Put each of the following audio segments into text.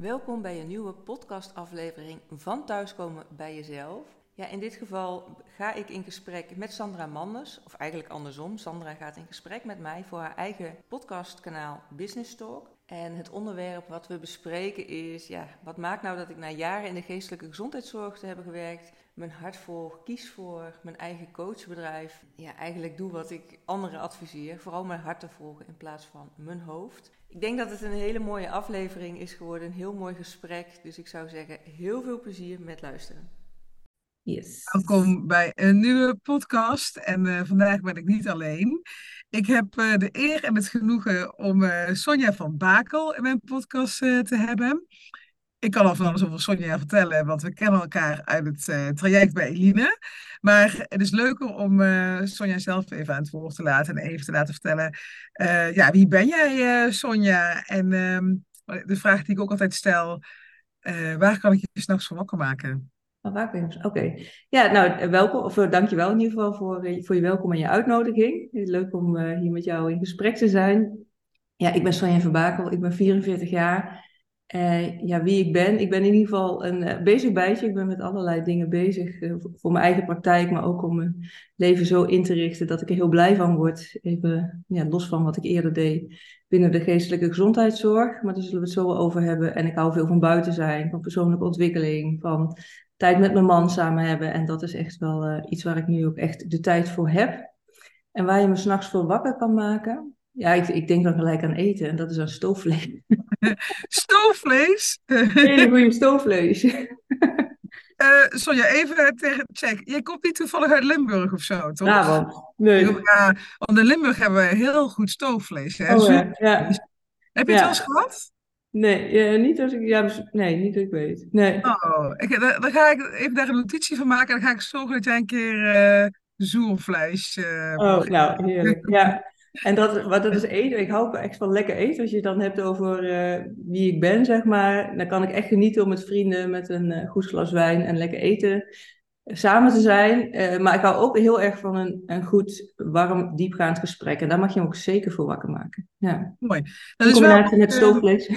Welkom bij een nieuwe podcastaflevering van Thuiskomen bij Jezelf. Ja, in dit geval ga ik in gesprek met Sandra Manders, of eigenlijk andersom. Sandra gaat in gesprek met mij voor haar eigen podcastkanaal Business Talk. En het onderwerp wat we bespreken is, ja, wat maakt nou dat ik na jaren in de geestelijke gezondheidszorg te hebben gewerkt, mijn hart volg, kies voor mijn eigen coachbedrijf, ja, eigenlijk doe wat ik anderen adviseer, vooral mijn hart te volgen in plaats van mijn hoofd. Ik denk dat het een hele mooie aflevering is geworden, een heel mooi gesprek. Dus ik zou zeggen, heel veel plezier met luisteren. Yes. Welkom bij een nieuwe podcast. En uh, vandaag ben ik niet alleen. Ik heb uh, de eer en het genoegen om uh, Sonja van Bakel in mijn podcast te hebben. Ik kan al van alles over Sonja vertellen, want we kennen elkaar uit het traject bij Eline. Maar het is leuker om Sonja zelf even aan het woord te laten en even te laten vertellen. ja, wie ben jij, Sonja? En ehm, de vraag die ik ook altijd stel, waar kan ik je s'nachts voor wakker maken? Oh, Oké. Ja, nou, welkom. Of dankjewel in ieder geval voor, voor je welkom en je uitnodiging. Leuk om hier met jou in gesprek te zijn. Ja, ik ben Sonja van Bakel. Ik ben 44 jaar. Ja, wie ik ben? Ik ben in ieder geval een bezig bijtje. Ik ben met allerlei dingen bezig. voor mijn eigen praktijk, maar ook om mijn leven zo in te richten dat ik er heel blij van word. Even ja, los van wat ik eerder deed binnen de geestelijke gezondheidszorg. Maar daar zullen we het zo over hebben. En ik hou veel van buiten zijn, van persoonlijke ontwikkeling, van tijd met mijn man samen hebben. En dat is echt wel uh, iets waar ik nu ook echt de tijd voor heb. En waar je me s'nachts voor wakker kan maken. Ja, ik, ik denk dan gelijk aan eten en dat is aan stoofvlees. stoofvlees? Hele goede stoofvlees. Uh, Sonja, even tegen check. Jij komt niet toevallig uit Limburg of zo, toch? Nee. Ja, want in Limburg hebben we heel goed stoofvlees. Hè? Oh, ja. ja. Heb je het wel eens gehad? Nee, niet als ik, ja, nee, niet dat ik weet. Nee. Oh, ik, dan, ga ik even daar een notitie van maken en dan ga ik zorgen dat jij een keer uh, zoervlees. Uh, oh, nou, heerlijk. Ja. En dat, wat dat is eten. Ik hou echt van lekker eten. Als je het dan hebt over uh, wie ik ben, zeg maar. Dan kan ik echt genieten om met vrienden met een goed glas wijn en lekker eten samen te zijn. maar ik hou ook heel erg van een, een goed, warm, diepgaand gesprek. En daar mag je hem ook zeker voor wakker maken. Ja. Mooi. Dat is combinatie wel, met stoofvlees.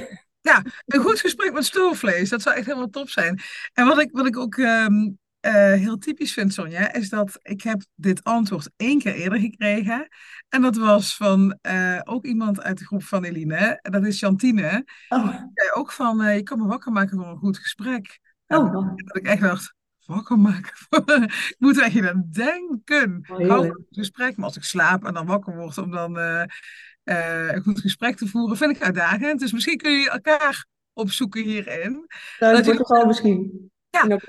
Ja, een goed gesprek met stoofvlees, dat zou echt helemaal top zijn. En wat ik, wat ik ook um, uh, heel typisch vind, Sonja, is dat ik heb dit antwoord één keer eerder gekregen. En dat was van uh, ook iemand uit de groep van Eline, en dat is Chantine. Oh. ook van, uh, je kan me wakker maken voor een goed gesprek. Oh. En dat ik echt dacht, wakker maken. ik moet er echt aan denken. Oh, Hou een gesprek, maar als ik slaap en dan wakker word om dan een goed gesprek te voeren, vind ik uitdagend. Dus misschien kun je elkaar opzoeken hierin. Nou, dat, dat je... misschien. Ja.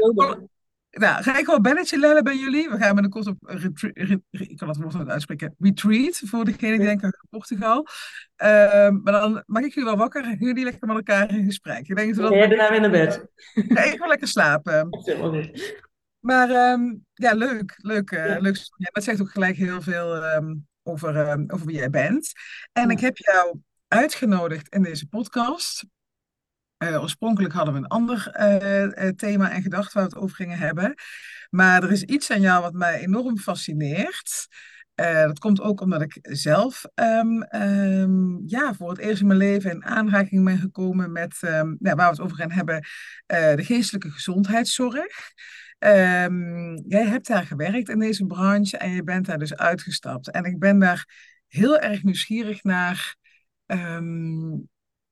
Nou, ga ik wel belletje lellen bij jullie. We gaan binnenkort op ik kan het woord niet uitspreken, retreat, voor degene die denken aan Portugal. Uh, maar dan mag ik jullie wel wakker en jullie lekker met elkaar in gesprek. Ik denk dat ja, daarna weer naar bed. Ga even lekker slapen. Maar um, ja, leuk, leuk, uh, ja. leuk. Ja, dat zegt ook gelijk heel veel um, over, over wie jij bent. En ik heb jou uitgenodigd in deze podcast. Uh, oorspronkelijk hadden we een ander uh, thema en gedacht waar we het over gingen hebben. Maar er is iets aan jou wat mij enorm fascineert. dat komt ook omdat ik zelf um, um, ja, voor het eerst in mijn leven in aanraking ben gekomen met, ja, waar we het over gaan hebben, de geestelijke gezondheidszorg. Jij hebt daar gewerkt in deze branche en je bent daar dus uitgestapt. En ik ben daar heel erg nieuwsgierig naar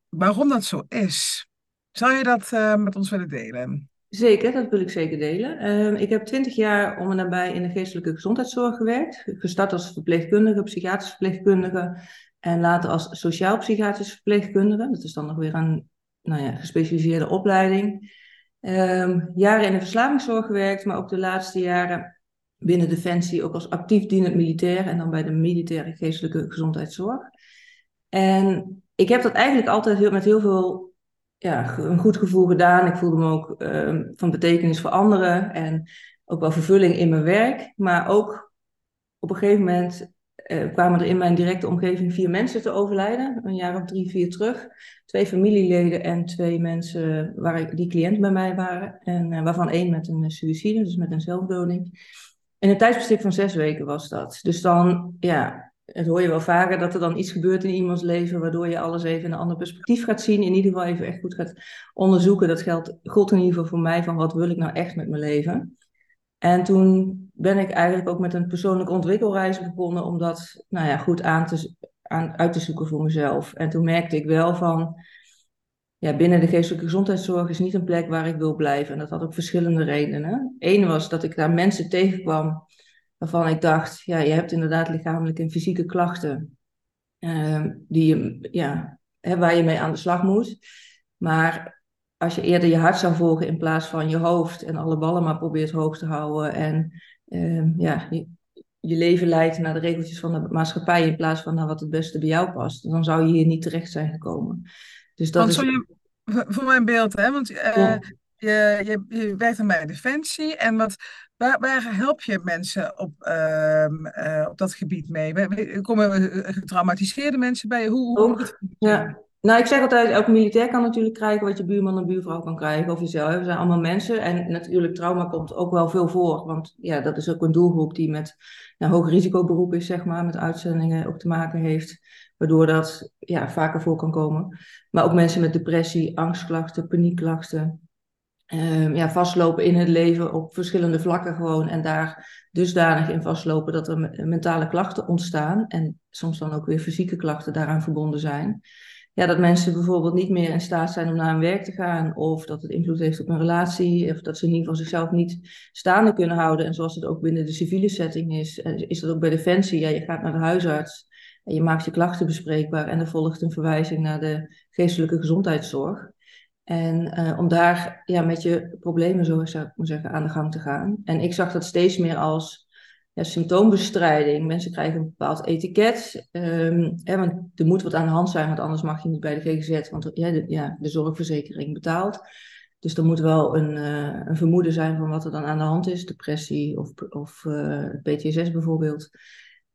waarom dat zo is. Zou je dat uh, met ons willen delen? Zeker, dat wil ik zeker delen. Um, ik heb twintig jaar om en nabij in de geestelijke gezondheidszorg gewerkt. Gestart als verpleegkundige, psychiatrisch verpleegkundige en later als sociaal-psychiatrisch verpleegkundige. Dat is dan nog weer een nou ja, gespecialiseerde opleiding. Um, jaren in de verslavingszorg gewerkt, maar ook de laatste jaren binnen Defensie ook als actief dienend militair en dan bij de militaire geestelijke gezondheidszorg. En ik heb dat eigenlijk altijd heel, met heel veel ja, een goed gevoel gedaan. Ik voelde me ook um, van betekenis voor anderen en ook wel vervulling in mijn werk. Maar ook op een gegeven moment uh, kwamen er in mijn directe omgeving vier mensen te overlijden, een jaar of drie, vier terug. Twee familieleden en twee mensen waar, die cliënt bij mij waren. En uh, waarvan één met een suïcide, dus met een zelfdoding. In een tijdsbestek van zes weken was dat. Dus dan, ja, het hoor je wel vaker, dat er dan iets gebeurt in iemands leven, waardoor je alles even in een ander perspectief gaat zien. In ieder geval even echt goed gaat onderzoeken. Dat geldt, gold in ieder geval voor mij, van wat wil ik nou echt met mijn leven. En toen ben ik eigenlijk ook met een persoonlijke ontwikkelreis begonnen om dat nou ja, goed aan te, aan, uit te zoeken voor mezelf. En toen merkte ik wel van, ja, binnen de geestelijke gezondheidszorg is niet een plek waar ik wil blijven. En dat had ook verschillende redenen. Eén was dat ik daar mensen tegenkwam waarvan ik dacht, ja, je hebt inderdaad lichamelijke en fysieke klachten uh, die je, ja, hè, waar je mee aan de slag moet. Maar als je eerder je hart zou volgen in plaats van je hoofd en alle ballen maar probeert hoog te houden en uh, ja, je, je, leven leidt naar de regeltjes van de maatschappij in plaats van naar wat het beste bij jou past, dan zou je hier niet terecht zijn gekomen. Dus dat want is... Je, voor mijn beeld, hè? Want uh, je, je, je werkt dan bij Defensie en wat, waar, waar help je mensen op, uh, op dat gebied mee? Komen getraumatiseerde mensen bij je? Hoe, hoe het ja. Nou, ik zeg altijd, elke militair kan natuurlijk krijgen wat je buurman en buurvrouw kan krijgen, of jezelf. We zijn allemaal mensen en natuurlijk trauma komt ook wel veel voor, want ja, dat is ook een doelgroep die met een hoog risicoberoep is, zeg maar, met uitzendingen ook te maken heeft, waardoor dat ja, vaker voor kan komen. Maar ook mensen met depressie, angstklachten, paniekklachten, um, ja, vastlopen in het leven op verschillende vlakken gewoon en daar dusdanig in vastlopen dat er mentale klachten ontstaan en soms dan ook weer fysieke klachten daaraan verbonden zijn. Ja, dat mensen bijvoorbeeld niet meer in staat zijn om naar hun werk te gaan of dat het invloed heeft op een relatie of dat ze in ieder geval zichzelf niet staande kunnen houden. En zoals het ook binnen de civiele setting is, eh, is dat ook bij Defensie. Ja, je gaat naar de huisarts en je maakt je klachten bespreekbaar en er volgt een verwijzing naar de geestelijke gezondheidszorg. En uh, om daar ja, met je problemen, zo zou ik maar zeggen, aan de gang te gaan. En ik zag dat steeds meer als ja, symptoombestrijding. Mensen krijgen een bepaald etiket. Um, hè, want er moet wat aan de hand zijn, want anders mag je niet bij de GGZ, want ja, de, ja, de zorgverzekering betaalt. Dus er moet wel een, uh, een vermoeden zijn van wat er dan aan de hand is, depressie of, of uh, PTSS bijvoorbeeld.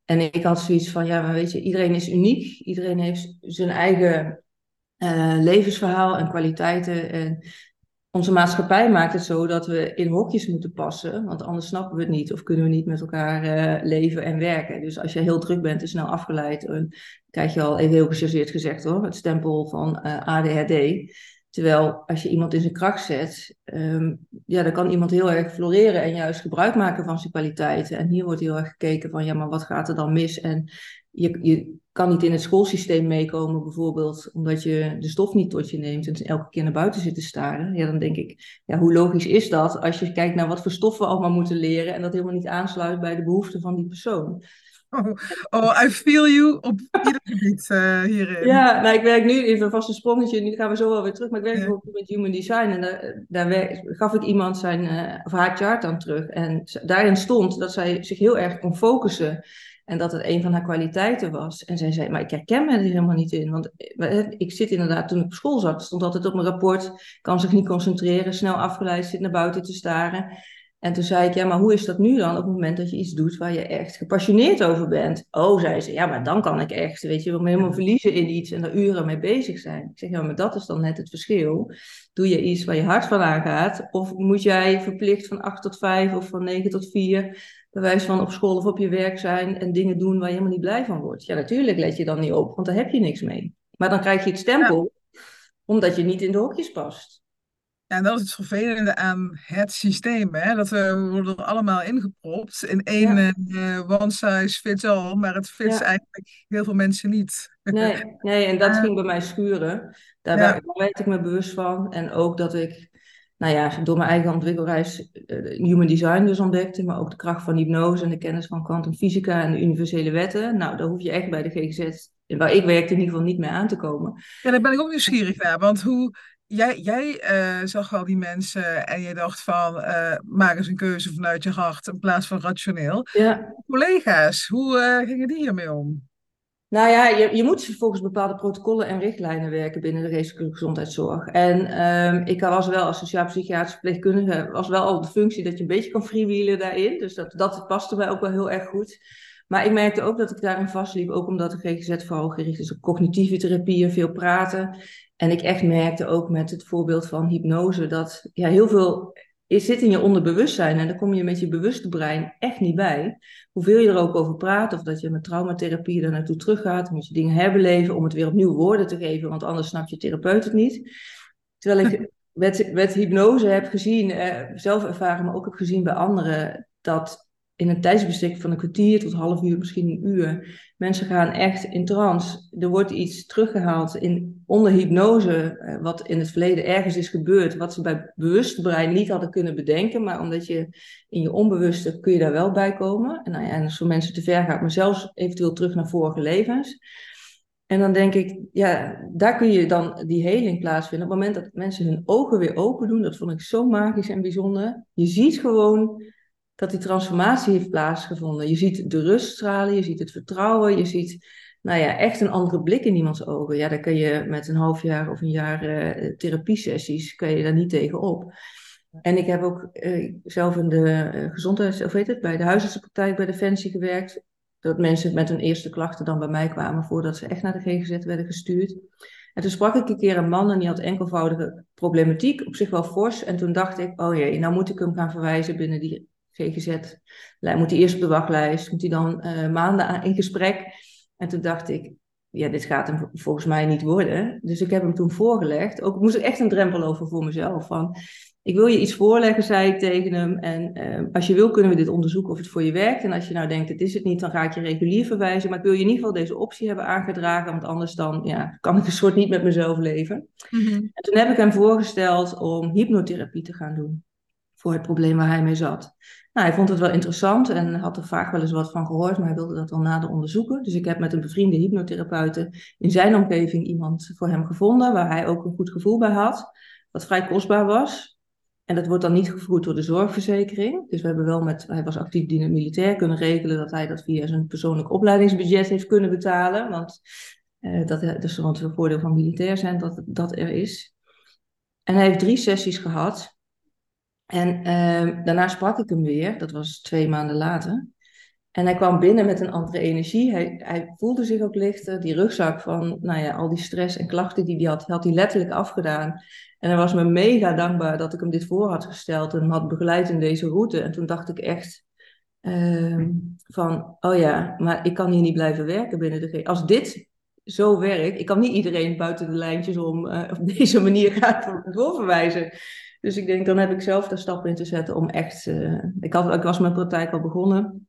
En ik had zoiets van, ja, maar weet je, iedereen is uniek. Iedereen heeft zijn eigen uh, levensverhaal en kwaliteiten. En onze maatschappij maakt het zo dat we in hokjes moeten passen, want anders snappen we het niet of kunnen we niet met elkaar uh, leven en werken. Dus als je heel druk bent en snel afgeleid, dan krijg je al even heel gechargeerd gezegd hoor, het stempel van eh, ADHD. Terwijl als je iemand in zijn kracht zet, um, ja, dan kan iemand heel erg floreren en juist gebruik maken van zijn kwaliteiten. En hier wordt heel erg gekeken van, ja, maar wat gaat er dan mis? En je, je kan niet in het schoolsysteem meekomen, bijvoorbeeld, omdat je de stof niet tot je neemt en elke keer naar buiten zit te staren. Ja, dan denk ik, ja, hoe logisch is dat als je kijkt naar wat voor stoffen we allemaal moeten leren en dat helemaal niet aansluit bij de behoeften van die persoon. Oh, oh I feel you op ieder gebied uh, hierin. Ja, nou, ik werk nu even vast een sprongetje, nu gaan we zo wel weer terug, maar ik werk ja. met Human Design en daar, daar gaf ik iemand zijn, uh, of haar chart aan terug en daarin stond dat zij zich heel erg kon focussen en dat het een van haar kwaliteiten was. En zij zei, maar ik herken me er helemaal niet in. Want eh, ik zit inderdaad, toen ik op school zat, stond altijd op mijn rapport, kan zich niet concentreren, snel afgeleid, zit naar buiten te staren. En toen zei ik, ja, maar hoe is dat nu dan op het moment dat je iets doet waar je echt gepassioneerd over bent? Oh, zei ze, ja, maar dan kan ik echt, weet je, me helemaal verliezen in iets en er uren mee bezig zijn. Ik zeg, ja, maar dat is dan net het verschil. Doe je iets waar je hart van aangaat? Of moet jij verplicht van 8 tot 5 of van 9 tot 4 bewijs van op school of op je werk zijn en dingen doen waar je helemaal niet blij van wordt. Ja, natuurlijk let je dan niet op, want daar heb je niks mee. Maar dan krijg je het stempel, omdat je niet in de hokjes past. Ja, en dat is het vervelende aan het systeem, hè? dat we worden er allemaal ingepropt in één ja. uh, one size fits all, maar het fits ja. eigenlijk heel veel mensen niet. Nee, nee en dat ging bij mij schuren. Daar ja. werd ik me bewust van. En ook dat ik nou ja, door mijn eigen ontwikkelreis uh, human design dus ontdekte, maar ook de kracht van hypnose en de kennis van kwantumfysica en de universele wetten. Nou, daar hoef je echt bij de GGZ, waar ik werkte in ieder geval niet mee aan te komen. Ja, daar ben ik ook nieuwsgierig naar, want hoe, jij, jij uh, zag al die mensen en je dacht van, uh, maak eens een keuze vanuit je hart in plaats van rationeel. Ja. Collega's, hoe gingen die hiermee om? Nou ja, je, je moet volgens bepaalde protocollen en richtlijnen werken binnen de geestelijke gezondheidszorg. En um, ik was wel als sociaal-psychiatrisch verpleegkundige, was wel al de functie dat je een beetje kan freewheelen daarin. Dus dat, dat paste mij ook wel heel erg goed. Maar ik merkte ook dat ik daarin vastliep, ook omdat de GGZ vooral gericht is op cognitieve therapieën, veel praten. En ik echt merkte ook met het voorbeeld van hypnose dat ja, heel veel je zit in je onderbewustzijn en daar kom je met je bewuste brein echt niet bij. Hoeveel je er ook over praat, of dat je met traumatherapie er naartoe teruggaat, moet je dingen herbeleven om het weer opnieuw woorden te geven, want anders snapt je therapeut het niet. Terwijl ik met, met hypnose heb gezien, eh, zelf ervaren, maar ook heb gezien bij anderen, dat in een tijdsbestek van een kwartier tot half uur, misschien een uur. Mensen gaan echt in trance. Er wordt iets teruggehaald in, onder hypnose, eh, wat in het verleden ergens is gebeurd, wat ze bij bewust brein niet hadden kunnen bedenken, maar omdat je in je onbewuste kun je daar wel bij komen. En, nou en als voor mensen te ver gaat, maar zelfs eventueel terug naar vorige levens. En dan denk ik, ja, daar kun je dan die heling plaatsvinden. Op het moment dat mensen hun ogen weer open doen, dat vond ik zo magisch en bijzonder. Je ziet gewoon dat die transformatie heeft plaatsgevonden. Je ziet de rust stralen, je ziet het vertrouwen, je ziet nou ja, echt een andere blik in iemands ogen. Ja, daar kun je met een half jaar of een jaar uh, therapiesessies, kan je daar niet tegen op. En ik heb ook uh, zelf in de uh, gezondheids, of weet het, bij de huisartsenpraktijk bij Defensie gewerkt. Dat mensen met hun eerste klachten dan bij mij kwamen voordat ze echt naar de GGZ werden gestuurd. En toen sprak ik een keer een man en die had enkelvoudige problematiek, op zich wel fors. En toen dacht ik, oh jee, nou moet ik hem gaan verwijzen binnen die GGZ. Moet hij eerst op de wachtlijst, moet hij dan uh, maanden in gesprek. En toen dacht ik, ja, dit gaat hem volgens mij niet worden. Dus ik heb hem toen voorgelegd. Ook moest ik echt een drempel over voor mezelf. Van, ik wil je iets voorleggen, zei ik tegen hem. En uh, als je wil, kunnen we dit onderzoeken of het voor je werkt. En als je nou denkt, het is het niet, dan ga ik je regulier verwijzen. Maar ik wil je in ieder geval deze optie hebben aangedragen. Want anders dan ja, kan ik een soort niet met mezelf leven. Mm En toen heb ik hem voorgesteld om hypnotherapie te gaan doen. Voor het probleem waar hij mee zat. Nou, hij vond het wel interessant en had er vaak wel eens wat van gehoord, maar hij wilde dat wel nader onderzoeken. Dus ik heb met een bevriende hypnotherapeute in zijn omgeving iemand voor hem gevonden, waar hij ook een goed gevoel bij had, wat vrij kostbaar was. En dat wordt dan niet gevoerd door de zorgverzekering. Dus we hebben wel met, hij was actief dienend militair, kunnen regelen dat hij dat via zijn persoonlijk opleidingsbudget heeft kunnen betalen. Want uh, dat, is want het voordeel van militair zijn dat dat er is. En hij heeft drie sessies gehad. En uh, daarna sprak ik hem weer, dat was twee maanden later. En hij kwam binnen met een andere energie. Hij, hij voelde zich ook lichter. Die rugzak van nou ja, al die stress en klachten die hij had, had hij letterlijk afgedaan. En hij was me mega dankbaar dat ik hem dit voor had gesteld en had begeleid in deze route. En toen dacht ik echt uh, van, oh ja, maar ik kan hier niet blijven werken binnen de Als dit zo werkt, ik kan niet iedereen buiten de lijntjes om uh, op deze manier gaan doorverwijzen. Dus ik denk, dan heb ik zelf de stap in te zetten om echt. Uh, ik, had, ik was mijn praktijk al begonnen.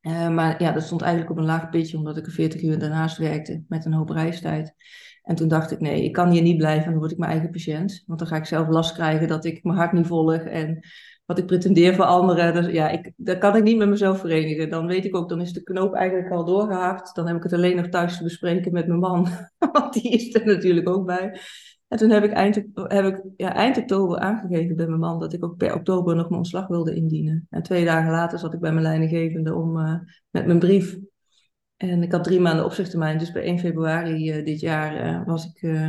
Uh, maar ja, dat stond eigenlijk op een laag pitje, omdat ik er 40 uur daarnaast werkte met een hoop reistijd. En toen dacht ik, nee, ik kan hier niet blijven, dan word ik mijn eigen patiënt. Want dan ga ik zelf last krijgen dat ik mijn hart niet volg en wat ik pretendeer voor anderen. Dus ja, ik, dat kan ik niet met mezelf verenigen. Dan weet ik ook, dan is de knoop eigenlijk al doorgehakt. Dan heb ik het alleen nog thuis te bespreken met mijn man, want die is er natuurlijk ook bij. En toen heb ik eind, heb ik, ja, eind oktober aangegeven bij mijn man dat ik ook per oktober nog mijn ontslag wilde indienen. En twee dagen later zat ik bij mijn leidinggevende om, uh, met mijn brief. En ik had drie maanden opzichttermijn, dus bij 1 februari uh, dit jaar uh, was, ik,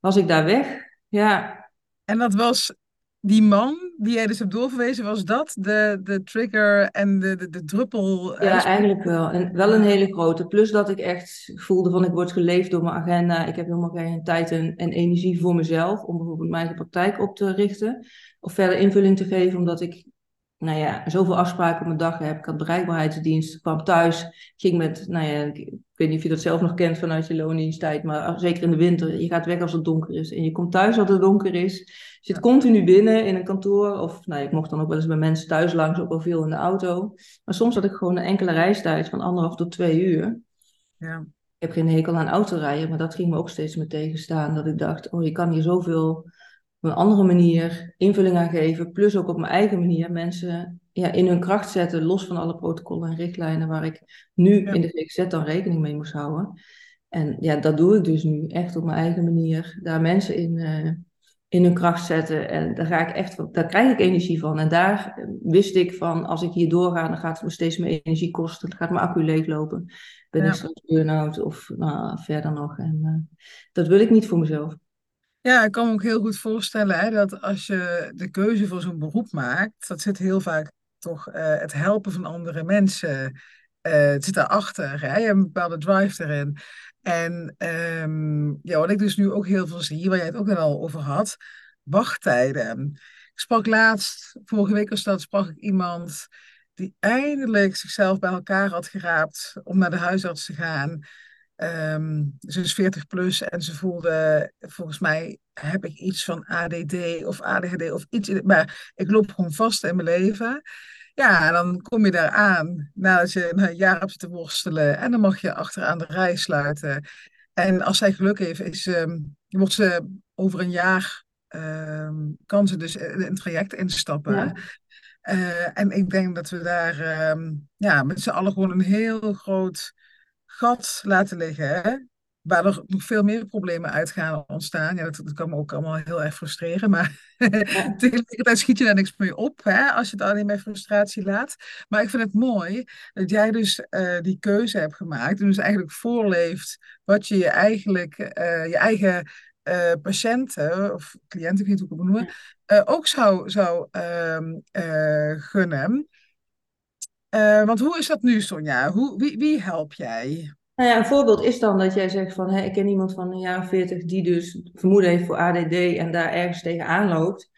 was ik daar weg. Ja. En dat was die man die jij dus hebt doorverwezen, was dat de, de trigger en de, de, de druppel? Ja, eigenlijk wel. En wel een hele grote. Plus dat ik echt voelde van ik word geleefd door mijn agenda. Ik heb helemaal geen tijd en, en energie voor mezelf om bijvoorbeeld mijn eigen praktijk op te richten. Of verder invulling te geven, omdat ik nou ja, zoveel afspraken op mijn dag heb. Ik had bereikbaarheidsdienst, kwam thuis, ging met, nou ja, ik, weet niet of je dat zelf nog kent vanuit je loondiensttijd, maar zeker in de winter, je gaat weg als het donker is en je komt thuis als het donker is. Je zit continu binnen in een kantoor, of nou, ik mocht dan ook wel eens bij mensen thuis langs, ook wel veel in de auto. Maar soms had ik gewoon een enkele reistijd van anderhalf tot twee uur. Ja. Ik heb geen hekel aan autorijden, maar dat ging me ook steeds meer tegenstaan. Dat ik dacht, oh, je kan hier zoveel op een andere manier invulling aan geven. Plus ook op mijn eigen manier mensen ja, in hun kracht zetten, los van alle protocollen en richtlijnen waar ik nu in de GGZ dan rekening mee moest houden. En ja, dat doe ik dus nu echt op mijn eigen manier. Daar mensen in, uh, in hun kracht zetten. En daar, ga ik echt, daar krijg ik energie van. En daar wist ik van, als ik hier doorga, dan gaat het me steeds meer energie kosten. Dan gaat mijn accu leeglopen. Ben ik straks burn-out of nou, verder nog. En uh, dat wil ik niet voor mezelf. Ja, ik kan me ook heel goed voorstellen hè, dat als je de keuze voor zo'n beroep maakt, dat zit heel vaak toch uh, het helpen van andere mensen. Uh, het zit daarachter. Hè? Je hebt een bepaalde drive erin. En um, ja, wat ik dus nu ook heel veel zie, waar jij het ook al over had, wachttijden. Ik sprak laatst, vorige week of dat, sprak ik iemand die eindelijk zichzelf bij elkaar had geraapt om naar de huisarts te gaan. Um, ze is 40 plus en ze voelde, volgens mij heb ik iets van ADD of ADHD of iets. Maar ik loop gewoon vast in mijn leven. Ja, en dan kom je daar aan nadat je een jaar hebt te worstelen. En dan mag je achteraan de rij sluiten. En als zij geluk heeft, is, um, wordt ze over een jaar, um, kan ze dus een traject instappen. Ja. Uh, en ik denk dat we daar ja, met z'n allen gewoon een heel groot gat laten liggen. Hè? waar er nog veel meer problemen uit gaan ontstaan. Ja, dat, dat kan me ook allemaal heel erg frustreren. Maar ja. tegelijkertijd schiet je daar niks mee op hè, als je het alleen bij frustratie laat. Maar ik vind het mooi dat jij dus uh, die keuze hebt gemaakt. En dus eigenlijk voorleeft wat je je eigenlijk, uh, je eigen uh, patiënten of cliënten, ik weet niet hoe ik het noemen, ook zou, zou ehm, gunnen. Want hoe is dat nu, Sonja? Hoe, wie, wie help jij? Nou ja, een voorbeeld is dan dat jij zegt van, ik ken iemand van een jaar of veertig die dus vermoeden heeft voor ADD en daar ergens tegenaan loopt.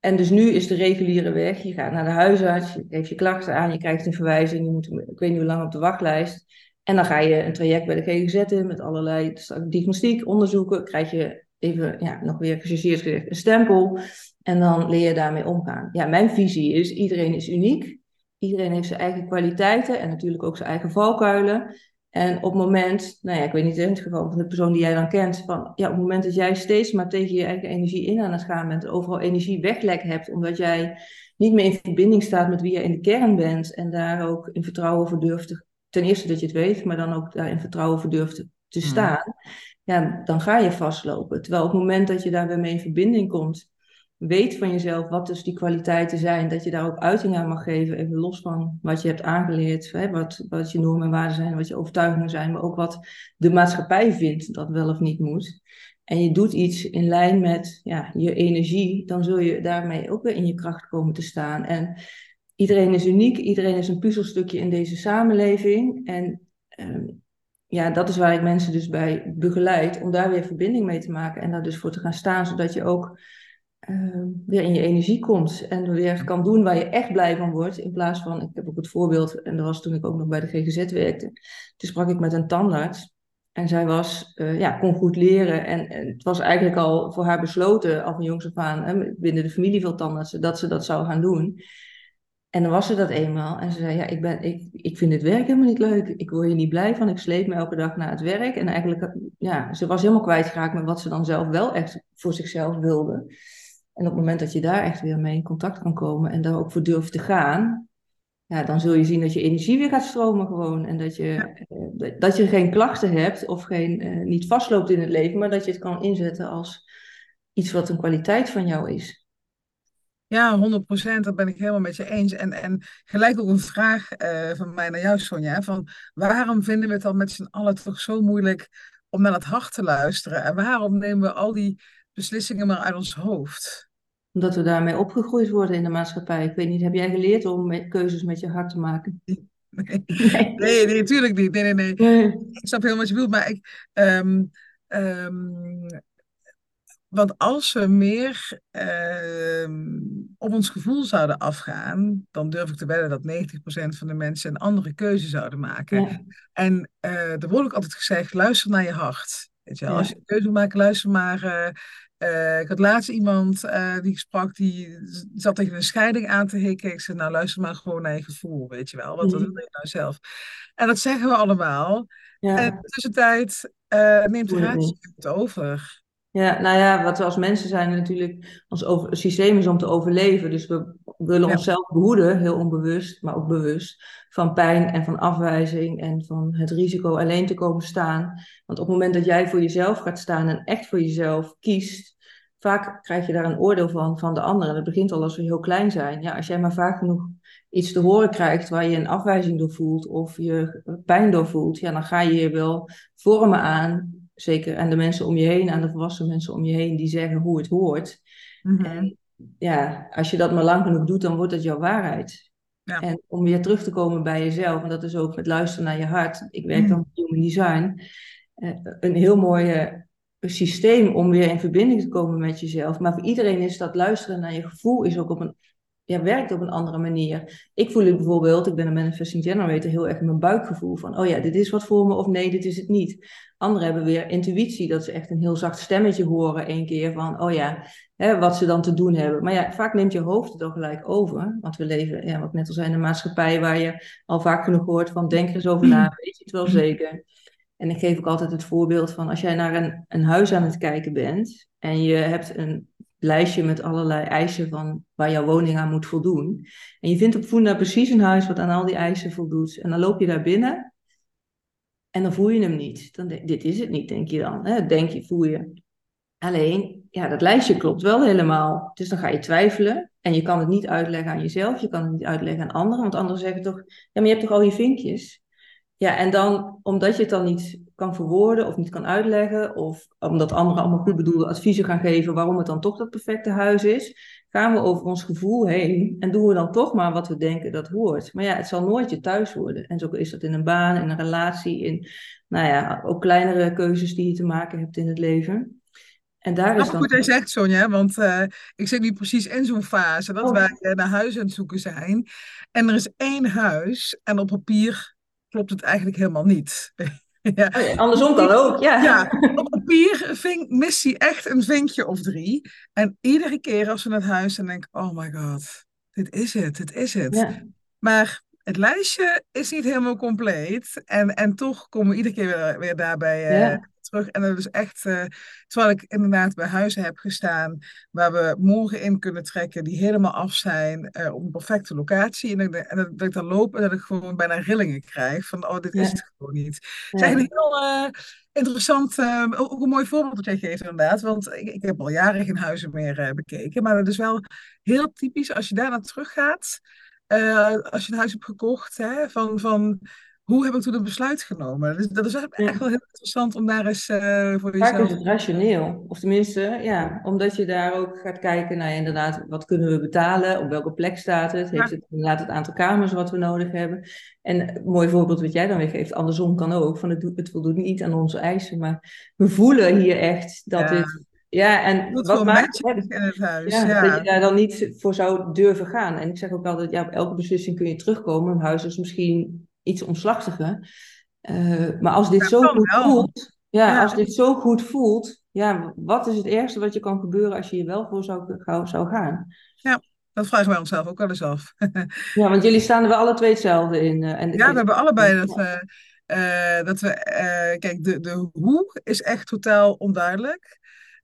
En dus nu is de reguliere weg, je gaat naar de huisarts, je geeft je klachten aan, je krijgt een verwijzing, je moet, ik weet niet hoe lang op de wachtlijst. En dan ga je een traject bij de GGZ in met allerlei diagnostiek, onderzoeken, krijg je even, ja, nog weer gechargeerd gezegd, een stempel. En dan leer je daarmee omgaan. Ja, mijn visie is, iedereen is uniek. Iedereen heeft zijn eigen kwaliteiten en natuurlijk ook zijn eigen valkuilen. En op het moment, nou ja, ik weet niet in het geval van de persoon die jij dan kent, van ja, op het moment dat jij steeds maar tegen je eigen energie in aan het gaan bent, overal energie weglek hebt, omdat jij niet meer in verbinding staat met wie je in de kern bent en daar ook in vertrouwen voor durft te, ten eerste dat je het weet, maar dan ook daar in vertrouwen voor durft te, te hmm. staan, mm. ja, dan ga je vastlopen. Terwijl op het moment dat je daar weer mee in verbinding komt, weet van jezelf wat dus die kwaliteiten zijn, dat je daar ook uiting aan mag geven, even los van wat je hebt aangeleerd, hè, wat, wat je normen en waarden zijn, wat je overtuigingen zijn, maar ook wat de maatschappij vindt dat wel of niet moet. En je doet iets in lijn met ja, je energie, dan zul je daarmee ook weer in je kracht komen te staan. En iedereen is uniek, iedereen is een puzzelstukje in deze samenleving. En ehm, ja, dat is waar ik mensen dus bij begeleid, om daar weer verbinding mee te maken en daar dus voor te gaan staan, zodat je ook uh, weer in je energie komt en weer kan doen waar je echt blij van wordt. In plaats van, ik heb ook het voorbeeld, en dat was toen ik ook nog bij de GGZ werkte. Toen sprak ik met een tandarts. En zij was, uh, ja, kon goed leren. En, en, het was eigenlijk al voor haar besloten, al van jongs af aan, hè, binnen de familie veel tandartsen, dat ze dat zou gaan doen. En dan was ze dat eenmaal. En ze zei, ja, ik, ben, ik, ik vind het werk helemaal niet leuk. Ik word hier niet blij van. Ik sleep me elke dag naar het werk. En eigenlijk, ja, ze was helemaal kwijtgeraakt met wat ze dan zelf wel echt voor zichzelf wilde. En op het moment dat je daar echt weer mee in contact kan komen en daar ook voor durft te gaan, ja, dan zul je zien dat je energie weer gaat stromen gewoon. En dat je, eh, dat je geen klachten hebt of geen, uh, niet vastloopt in het leven, maar dat je het kan inzetten als iets wat een kwaliteit van jou is. Ja, 100%, dat ben ik helemaal met je eens. En, en gelijk ook een vraag uh, van mij naar jou, Sonja. Van waarom vinden we het dan met z'n allen toch zo moeilijk om naar het hart te luisteren? En waarom nemen we al die beslissingen maar uit ons hoofd. Omdat we daarmee opgegroeid worden in de maatschappij. Ik weet niet, heb jij geleerd om keuzes met je hart te maken? Nee, nee, nee, nee natuurlijk niet. Nee, nee, nee, Ik snap helemaal wat je bedoelt, maar ik... Um, um, want als we meer uh, op ons gevoel zouden afgaan, dan durf ik te wedden dat 90% van de mensen een andere keuze zouden maken. Ja. En uh, er wordt ook altijd gezegd, luister naar je hart. Weet je, ja. Als je een keuze maakt, luister maar. Uh, uh, ik had laatst iemand uh, die sprak, die zat tegen een scheiding aan te hikken. Ik zei, nou luister maar gewoon naar je gevoel, weet je wel. Wat mm. wil je nou zelf? En dat zeggen we allemaal. Ja. En tussentijd neemt de raad het over. Ja, nou ja, wat we als mensen zijn natuurlijk, ons over, systeem is om te overleven. Dus we willen ja. onszelf behoeden, heel onbewust, maar ook bewust, van pijn en van afwijzing en van het risico alleen te komen staan. Want op het moment dat jij voor jezelf gaat staan en echt voor jezelf kiest, vaak krijg je daar een oordeel van van de anderen. Dat begint al als we heel klein zijn. Ja, als jij maar vaak genoeg iets te horen krijgt waar je een afwijzing door voelt of je pijn door voelt, ja, dan ga je je wel vormen aan zeker aan de mensen om je heen, aan de volwassen mensen om je heen, die zeggen hoe het hoort. Mm-hmm. En ja, als je dat maar lang genoeg doet, dan wordt dat jouw waarheid. Ja. En om weer terug te komen bij jezelf, en dat is ook met luisteren naar je hart. Ik werk dan met Human Design. Uh, een heel mooie systeem om weer in verbinding te komen met jezelf. Maar voor iedereen is dat luisteren naar je gevoel is ook op een, ja, werkt op een andere manier. Ik voel het bijvoorbeeld, ik ben een manifesting generator, heel erg mijn buikgevoel van, oh ja, dit is wat voor me of nee, dit is het niet. Anderen hebben weer intuïtie, dat ze echt een heel zacht stemmetje horen één keer van, oh ja, hè, wat ze dan te doen hebben. Maar ja, vaak neemt je hoofd het al gelijk over, want we leven, ja, wat net al zei, in een maatschappij waar je al vaak genoeg hoort van, denk er eens over na, weet je het wel zeker. En ik geef ook altijd het voorbeeld van als jij naar een, een huis aan het kijken bent en je hebt een lijstje met allerlei eisen van waar jouw woning aan moet voldoen. En je vindt op Funda precies een huis wat aan al die eisen voldoet. En dan loop je daar binnen en dan voel je hem niet. Dan dit is het niet, denk je dan. Hè? Denk je, voel je. Alleen, ja, dat lijstje klopt wel helemaal. Dus dan ga je twijfelen. En je kan het niet uitleggen aan jezelf. Je kan het niet uitleggen aan anderen. Want anderen zeggen toch, ja, maar je hebt toch al je vinkjes. Ja, en dan, omdat je het dan niet kan verwoorden of niet kan uitleggen, of omdat anderen allemaal goed bedoelde adviezen gaan geven waarom het dan toch dat perfecte huis is, gaan we over ons gevoel heen en doen we dan toch maar wat we denken dat hoort. Maar ja, het zal nooit je thuis worden. En zo is dat in een baan, in een relatie, in, nou ja, ook kleinere keuzes die je te maken hebt in het leven. En daar is dan... goed hij zegt, Sonja, want uh, ik zit nu precies in zo'n fase dat oh. wij uh, naar huis aan het zoeken zijn. En er is één huis en op papier klopt het eigenlijk helemaal niet. ja. Oh andersom kan ook, ja. ja. Op papier vink, mist hij echt een vinkje of drie. En iedere keer als we naar huis zijn, denk ik, oh my god, dit is het, dit is het. Ja. Maar het lijstje is niet helemaal compleet. En, en toch komen we iedere keer weer, weer daarbij uh, terug. En dat is echt, uh, terwijl ik inderdaad bij huizen heb gestaan, waar we morgen in kunnen trekken, die helemaal af zijn, uh, op een perfecte locatie. En, en dat, dat, ik dan loop en dat ik gewoon bijna rillingen krijg van, oh, dit is het gewoon niet. Het is eigenlijk heel interessant, ook een mooi voorbeeld dat jij geeft inderdaad, want ik, ik heb al jaren geen huizen meer bekeken, maar dat is wel heel typisch als je daar naar terug gaat. Uh, als je een huis hebt gekocht, hè, van, van hoe heb ik toen een besluit genomen? Dus dat is echt wel heel interessant om daar eens uh, voor jezelf... Vaak is het rationeel. Of tenminste, ja, omdat je daar ook gaat kijken naar inderdaad, wat kunnen we betalen? Op welke plek staat het? Heeft het inderdaad het aantal kamers wat we nodig hebben? En een mooi voorbeeld wat jij dan weer geeft, andersom kan ook. Van het, het voldoet niet aan onze eisen, maar we voelen hier echt dat ja. dit ja, en wat maakt het, in het huis. Ja, Dat je daar dan niet voor zou durven gaan. En ik zeg ook altijd, ja, op elke beslissing kun je terugkomen. Een huis is misschien iets omslachtiger. Uh, maar als dit zo goed voelt, ja, als dit zo goed voelt, ja, wat is het ergste wat je kan gebeuren als je hier wel voor zou, zou gaan? Ja, dat vragen wij onszelf ook wel eens af. ja, want jullie staan er wel alle twee hetzelfde in. Uh, en ja, we hebben allebei dat, uh, dat we, kijk, de, de hoe is echt totaal onduidelijk.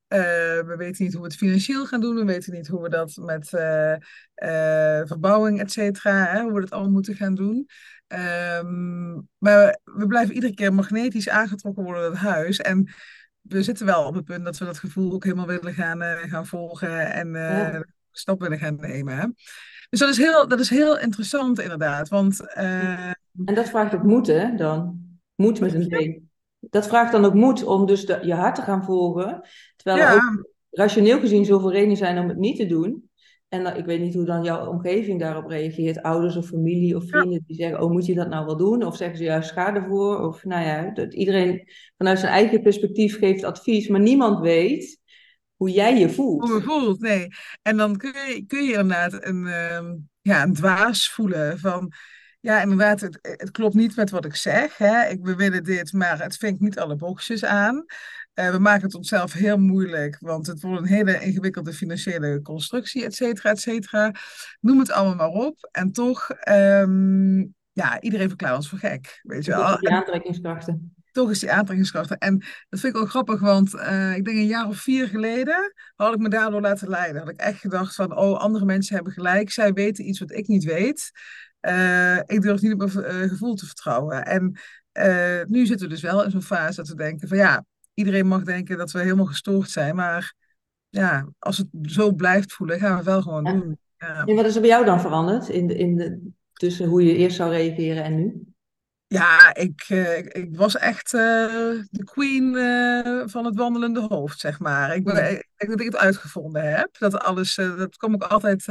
Uh, we weten niet hoe we het financieel gaan doen. We weten niet hoe we dat met uh, uh, verbouwing, et cetera, hoe we dat allemaal moeten gaan doen. Um, maar we blijven iedere keer magnetisch aangetrokken worden door het huis. En we zitten wel op het punt dat we dat gevoel ook helemaal willen gaan, gaan volgen en ja. stap willen gaan nemen. Hè? Dus dat is, heel, dat is heel interessant inderdaad. Want, en dat vraagt ook moed, hè, dan? Moed met een B dat vraagt dan ook moed om dus de, je hart te gaan volgen. Terwijl er ook rationeel gezien zoveel redenen zijn om het niet te doen. En ik weet niet hoe dan jouw omgeving daarop reageert. Ouders of familie of vrienden die zeggen, oh moet je dat nou wel doen? Of zeggen ze juist schade voor? Of nou ja, dat iedereen vanuit zijn eigen perspectief geeft advies. Maar niemand weet hoe jij je voelt. Hoe je voelt, nee. En dan kun je, kun je inderdaad een, uh, ja, een dwaas voelen van ja, inderdaad, het, het klopt niet met wat ik zeg. Hè. Ik, we willen dit, maar het vinkt niet alle boxjes aan. Uh, we maken het onszelf heel moeilijk, want het wordt een hele ingewikkelde financiële constructie, et cetera, et cetera. Noem het allemaal maar op. En toch, um, ja, iedereen verklaart ons voor gek. Weet je wel. Die aantrekkingskrachten. Toch is die aantrekkingskrachten. En dat vind ik ook grappig, want uh, ik denk een jaar of vier geleden had ik me daardoor laten leiden. Had ik echt gedacht van, oh, andere mensen hebben gelijk. Zij weten iets wat ik niet weet. Uh, ik durf niet op mijn uh, gevoel te vertrouwen. En uh, nu zitten we dus wel in zo'n fase dat we denken van ja, iedereen mag denken dat we helemaal gestoord zijn, maar ja, als het zo blijft voelen, gaan we het wel gewoon doen. Ja. En wat is er bij jou dan veranderd in de, in de, tussen hoe je eerst zou reageren en nu? Ja, ik, ik, ik, was echt de queen van het wandelende hoofd, zeg maar. Ik, ben, ik denk dat ik het uitgevonden heb. Dat alles, dat kom ik altijd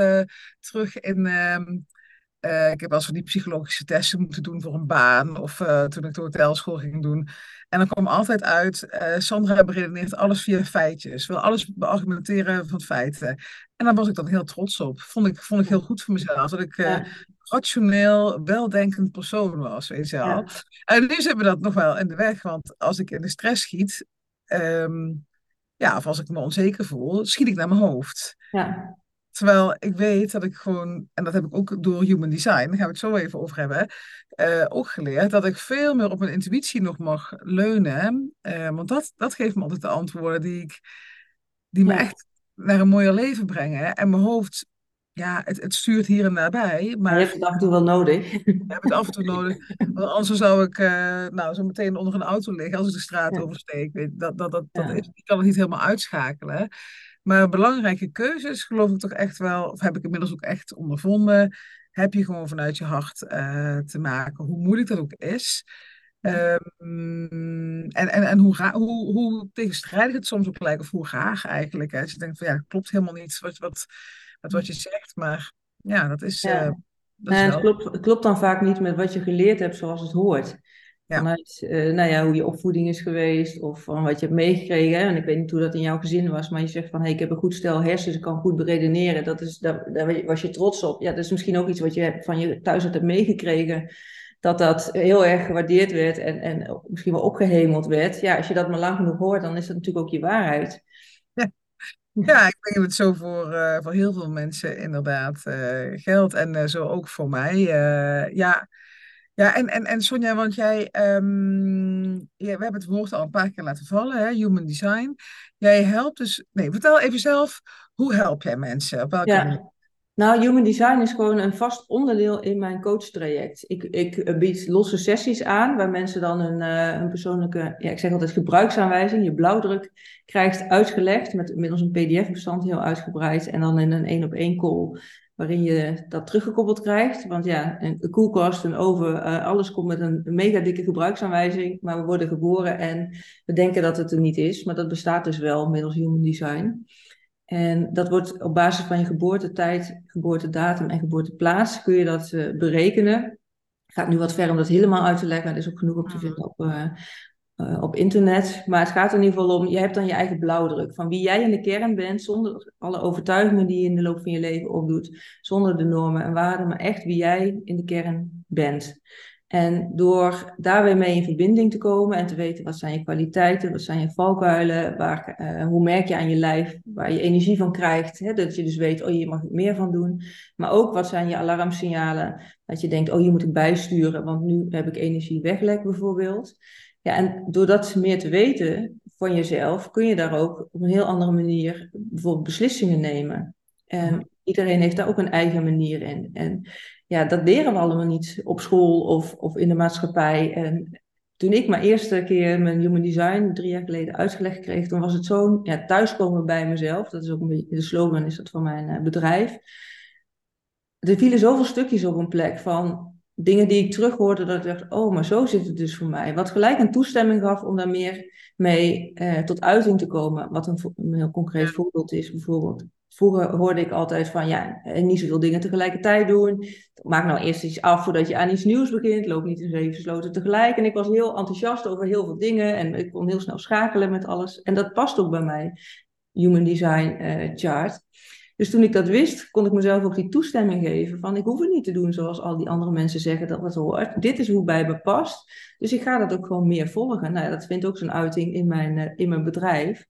terug in, ehm, Uh, ik heb wel eens van die psychologische testen moeten doen voor een baan. Of uh, toen ik de hotelschool ging doen. En dan kwam altijd uit, uh, Sandra beredeneert alles via feitjes. Wil alles beargumenteren van feiten. En daar was ik dan heel trots op. Vond ik, vond ik heel goed voor mezelf. Dat ik ja. rationeel, weldenkend persoon was, weet je wel. Ja. En nu zit we dat nog wel in de weg. Want als ik in de stress schiet... Um, ja, of als ik me onzeker voel, schiet ik naar mijn hoofd. Ja. Terwijl ik weet dat ik gewoon, en dat heb ik ook door human design, daar gaan we het zo even over hebben, uh, ook geleerd, dat ik veel meer op mijn intuïtie nog mag leunen. Uh, want dat, dat geeft me altijd de antwoorden die, ik, die me echt naar een mooier leven brengen. En mijn hoofd, ja, het, het stuurt hier en daarbij. Maar je hebt het af en toe wel nodig. Je hebt het af en toe nodig. Want anders zou ik uh, nou, zo meteen onder een auto liggen als ik de straat ja. oversteek. Dat, dat, dat, dat is, ik kan het niet helemaal uitschakelen. Maar belangrijke keuzes geloof ik toch echt wel, of heb ik inmiddels ook echt ondervonden, heb je gewoon vanuit je hart uh, te maken, hoe moeilijk dat ook is. Um, en, en, en hoe, hoe, hoe tegenstrijdig het soms ook lijkt, of hoe graag eigenlijk. Hè. Je denkt van ja, dat klopt helemaal niet wat, wat, wat, wat je zegt, maar ja, dat is. Ja. Uh, dat nee, is wel... het, klopt, het klopt dan vaak niet met wat je geleerd hebt zoals het hoort. Ja. Vanuit uh, nou ja, hoe je opvoeding is geweest of van wat je hebt meegekregen. En ik weet niet hoe dat in jouw gezin was, maar je zegt van hey, ik heb een goed stel hersens, ik kan goed beredeneren. Dat is, daar, daar was je trots op. Ja, dat is misschien ook iets wat je van je thuis had meegekregen. Dat dat heel erg gewaardeerd werd en, en misschien wel opgehemeld werd. Ja, als je dat maar lang genoeg hoort, dan is dat natuurlijk ook je waarheid. Ja, ja ik denk dat het zo voor, uh, voor heel veel mensen inderdaad uh, geldt. En zo ook voor mij. ja, ja, en, en, en Sonja, want jij, um, ja, we hebben het woord al een paar keer laten vallen, hè, human design. Jij helpt dus, nee, vertel even zelf, hoe help jij mensen? Op welke ja. Nou, human design is gewoon een vast onderdeel in mijn coachtraject. Ik, ik bied losse sessies aan, waar mensen dan een, uh, een persoonlijke, ja, ik zeg altijd gebruiksaanwijzing, je blauwdruk krijgt uitgelegd, met middels een pdf-bestand heel uitgebreid, en dan in een één op één call waarin je dat teruggekoppeld krijgt. Want ja, een koelkast, een oven, uh, alles komt met een mega dikke gebruiksaanwijzing. Maar we worden geboren en we denken dat het er niet is. Maar dat bestaat dus wel middels human design. En dat wordt op basis van je geboortetijd, geboortedatum en geboorteplaats kun je dat uh, berekenen. Gaat nu wat ver om dat helemaal uit te leggen. Er is ook genoeg op te mm. vinden op, uh, uh, op internet. Maar het gaat er in ieder geval om, je hebt dan je eigen blauwdruk. Van wie jij in de kern bent, zonder alle overtuigingen die je in de loop van je leven opdoet. Zonder de normen en waarden, maar echt wie jij in de kern bent. En door daar weer mee in verbinding te komen en te weten wat zijn je kwaliteiten, wat zijn je valkuilen, waar, uh, hoe merk je aan je lijf, waar je energie van krijgt. Hè? Dat je dus weet, oh je mag er meer van doen. Maar ook wat zijn je alarmsignalen, dat je denkt, oh hier moet ik bijsturen, want nu heb ik energie weglek bijvoorbeeld. Ja, en door dat meer te weten van jezelf, kun je daar ook op een heel andere manier bijvoorbeeld beslissingen nemen. En mhm. iedereen heeft daar ook een eigen manier in. En ja, dat leren we allemaal niet op school of, of in de maatschappij. En toen ik mijn eerste keer mijn human design drie jaar geleden uitgelegd kreeg, toen was het zo ja, thuiskomen bij mezelf. Dat is ook een beetje de slogan is dat van mijn uh, bedrijf. Er vielen zoveel stukjes op een plek van dingen die ik terughoorde, dat ik dacht, oh, maar zo zit het dus voor mij. Wat gelijk een toestemming gaf om daar meer mee eh, tot uiting te komen. Wat een, een, heel concreet voorbeeld is, bijvoorbeeld. Vroeger hoorde ik altijd van, ja, niet zoveel dingen tegelijkertijd doen. Maak nou eerst iets af voordat je aan iets nieuws begint. Loop niet in zeven sloten tegelijk. En ik was heel enthousiast over heel veel dingen. En ik kon heel snel schakelen met alles. En dat past ook bij mij, Human Design uh, Chart. Dus toen ik dat wist, kon ik mezelf ook die toestemming geven van ik hoef het niet te doen zoals al die andere mensen zeggen dat het hoort. Dit is hoe bij me past. Dus ik ga dat ook gewoon meer volgen. Nou, dat vindt ook zijn uiting in mijn, uh, in mijn bedrijf.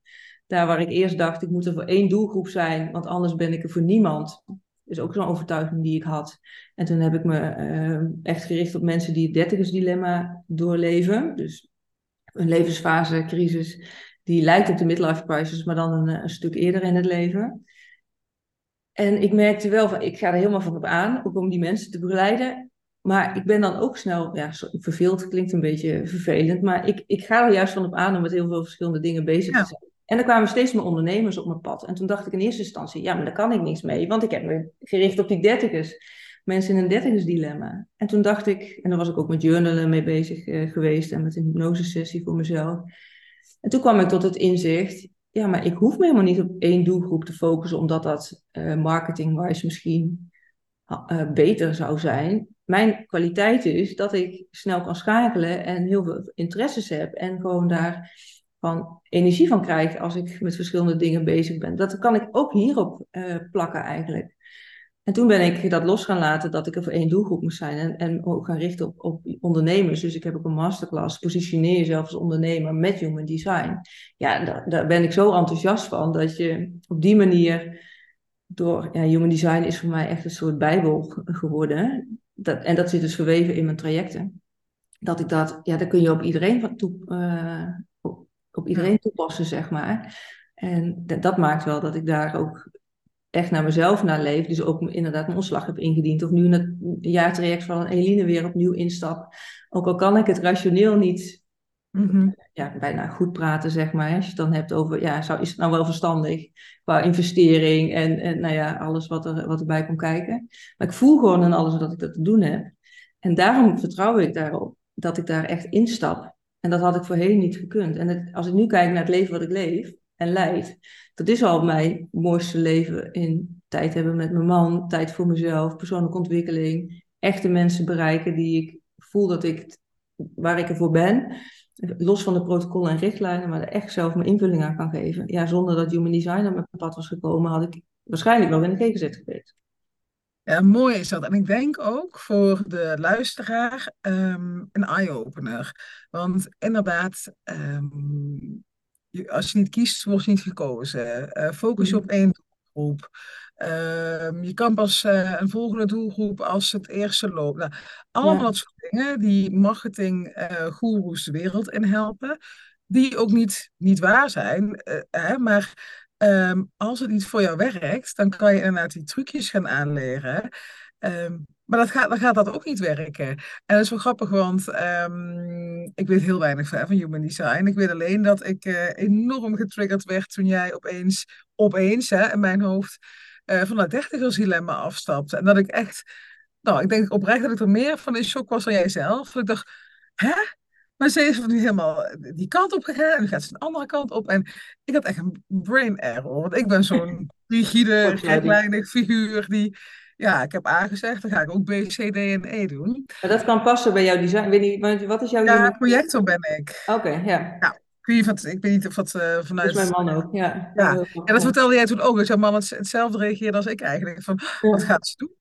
Daar waar ik eerst dacht, ik moet er voor één doelgroep zijn, want anders ben ik er voor niemand. Is ook zo'n overtuiging die ik had. En toen heb ik me uh, echt gericht op mensen die het dertigersdilemma doorleven. Dus een levensfase, crisis, die lijkt op de midlife crisis, maar dan een, een stuk eerder in het leven. En ik merkte wel van, ik ga er helemaal van op aan, ook om die mensen te begeleiden. Maar ik ben dan ook snel, ja, verveeld klinkt een beetje vervelend, maar ik, ik ga er juist van op aan om met heel veel verschillende dingen bezig te zijn. En er kwamen steeds meer ondernemers op mijn pad. En toen dacht ik in eerste instantie, ja, maar daar kan ik niks mee, want ik heb me gericht op die dertigers. Mensen in een dertigersdilemma. En toen dacht ik, en daar was ik ook met journalen mee bezig uh, geweest en met een hypnosesessie voor mezelf. En toen kwam ik tot het inzicht, ja, maar ik hoef me helemaal niet op één doelgroep te focussen, omdat dat uh, marketing-wise misschien uh, beter zou zijn. Mijn kwaliteit is dat ik snel kan schakelen en heel veel interesses heb en gewoon daar van energie van krijg als ik met verschillende dingen bezig ben. Dat kan ik ook hierop uh, plakken eigenlijk. En toen ben ik dat los gaan laten dat ik er voor één doelgroep moest zijn en, en ook gaan richten op, op ondernemers. Dus ik heb ook een masterclass, positioneer jezelf als ondernemer met human design. Ja, daar, daar ben ik zo enthousiast van dat je op die manier door, ja, human design is voor mij echt een soort bijbel geworden. Dat, en dat zit dus verweven in mijn trajecten. Dat ik dat, ja, daar kun je op iedereen, van toe, uh, op, op, iedereen toepassen, zeg maar. En dat maakt wel dat ik daar ook echt naar mezelf naar leef. Dus ook inderdaad mijn ontslag heb ingediend. Of nu in het jaartraject van Eline weer opnieuw instap. Ook al kan ik het rationeel niet mm ja, bijna goed praten, zeg maar. Als je het dan hebt over, ja, zou, is het nou wel verstandig qua investering en, en nou ja, alles wat, er, wat erbij komt kijken. Maar ik voel gewoon aan alles dat ik dat te doen heb. En daarom vertrouw ik daarop dat ik daar echt instap. En dat had ik voorheen niet gekund. En het, als ik nu kijk naar het leven wat ik leef en leid, dat is al mijn mooiste leven in tijd hebben met mijn man, tijd voor mezelf, persoonlijke ontwikkeling, echte mensen bereiken die ik voel dat ik, waar ik ervoor ben. Los van de protocollen en richtlijnen, maar er echt zelf mijn invulling aan kan geven. Ja, zonder dat Human Design op mijn pad was gekomen, had ik waarschijnlijk wel in de GGZ geweest. Ja, mooi is dat. En ik denk ook voor de luisteraar um, een eye-opener. Want inderdaad, um, als je niet kiest, word je niet gekozen. Uh, focus je op één doelgroep. Uh, je kan pas uh, een volgende doelgroep als het eerste loopt. Nou, allemaal ja. dat soort dingen die marketinggoeroes de wereld in helpen. Die ook niet, niet waar zijn. Hè, maar um, als het niet voor jou werkt, dan kan je inderdaad die trucjes gaan aanleren. Maar dat gaat, dan gaat dat ook niet werken. En dat is wel grappig, want um, ik weet heel weinig van, human design. Ik weet alleen dat ik uh, enorm getriggerd werd toen jij opeens, opeens hè, in mijn hoofd, uh, van dat dertigersdilemma afstapte. En dat ik echt, nou, ik denk oprecht dat ik er meer van in shock was dan jij zelf. Dat ik dacht, hè? Maar ze is nu helemaal die kant op gegaan en nu gaat ze een andere kant op. En ik had echt een brain error, want ik ben zo'n rigide, rechtlijnig figuur die ja, ik heb A gezegd, dan ga ik ook B, C, D en E doen. Maar dat kan passen bij jouw design. Weet niet, wat is jouw... Ja, projector ben ik. Oké, ja. ja. Ik weet, niet ik weet niet of dat uh, vanuit... Dat is mijn man ook, ja. Ja, ja dat vertelde jij toen ook. Dat jouw man hetzelfde reageerde als ik eigenlijk. Van, wat gaat ze doen?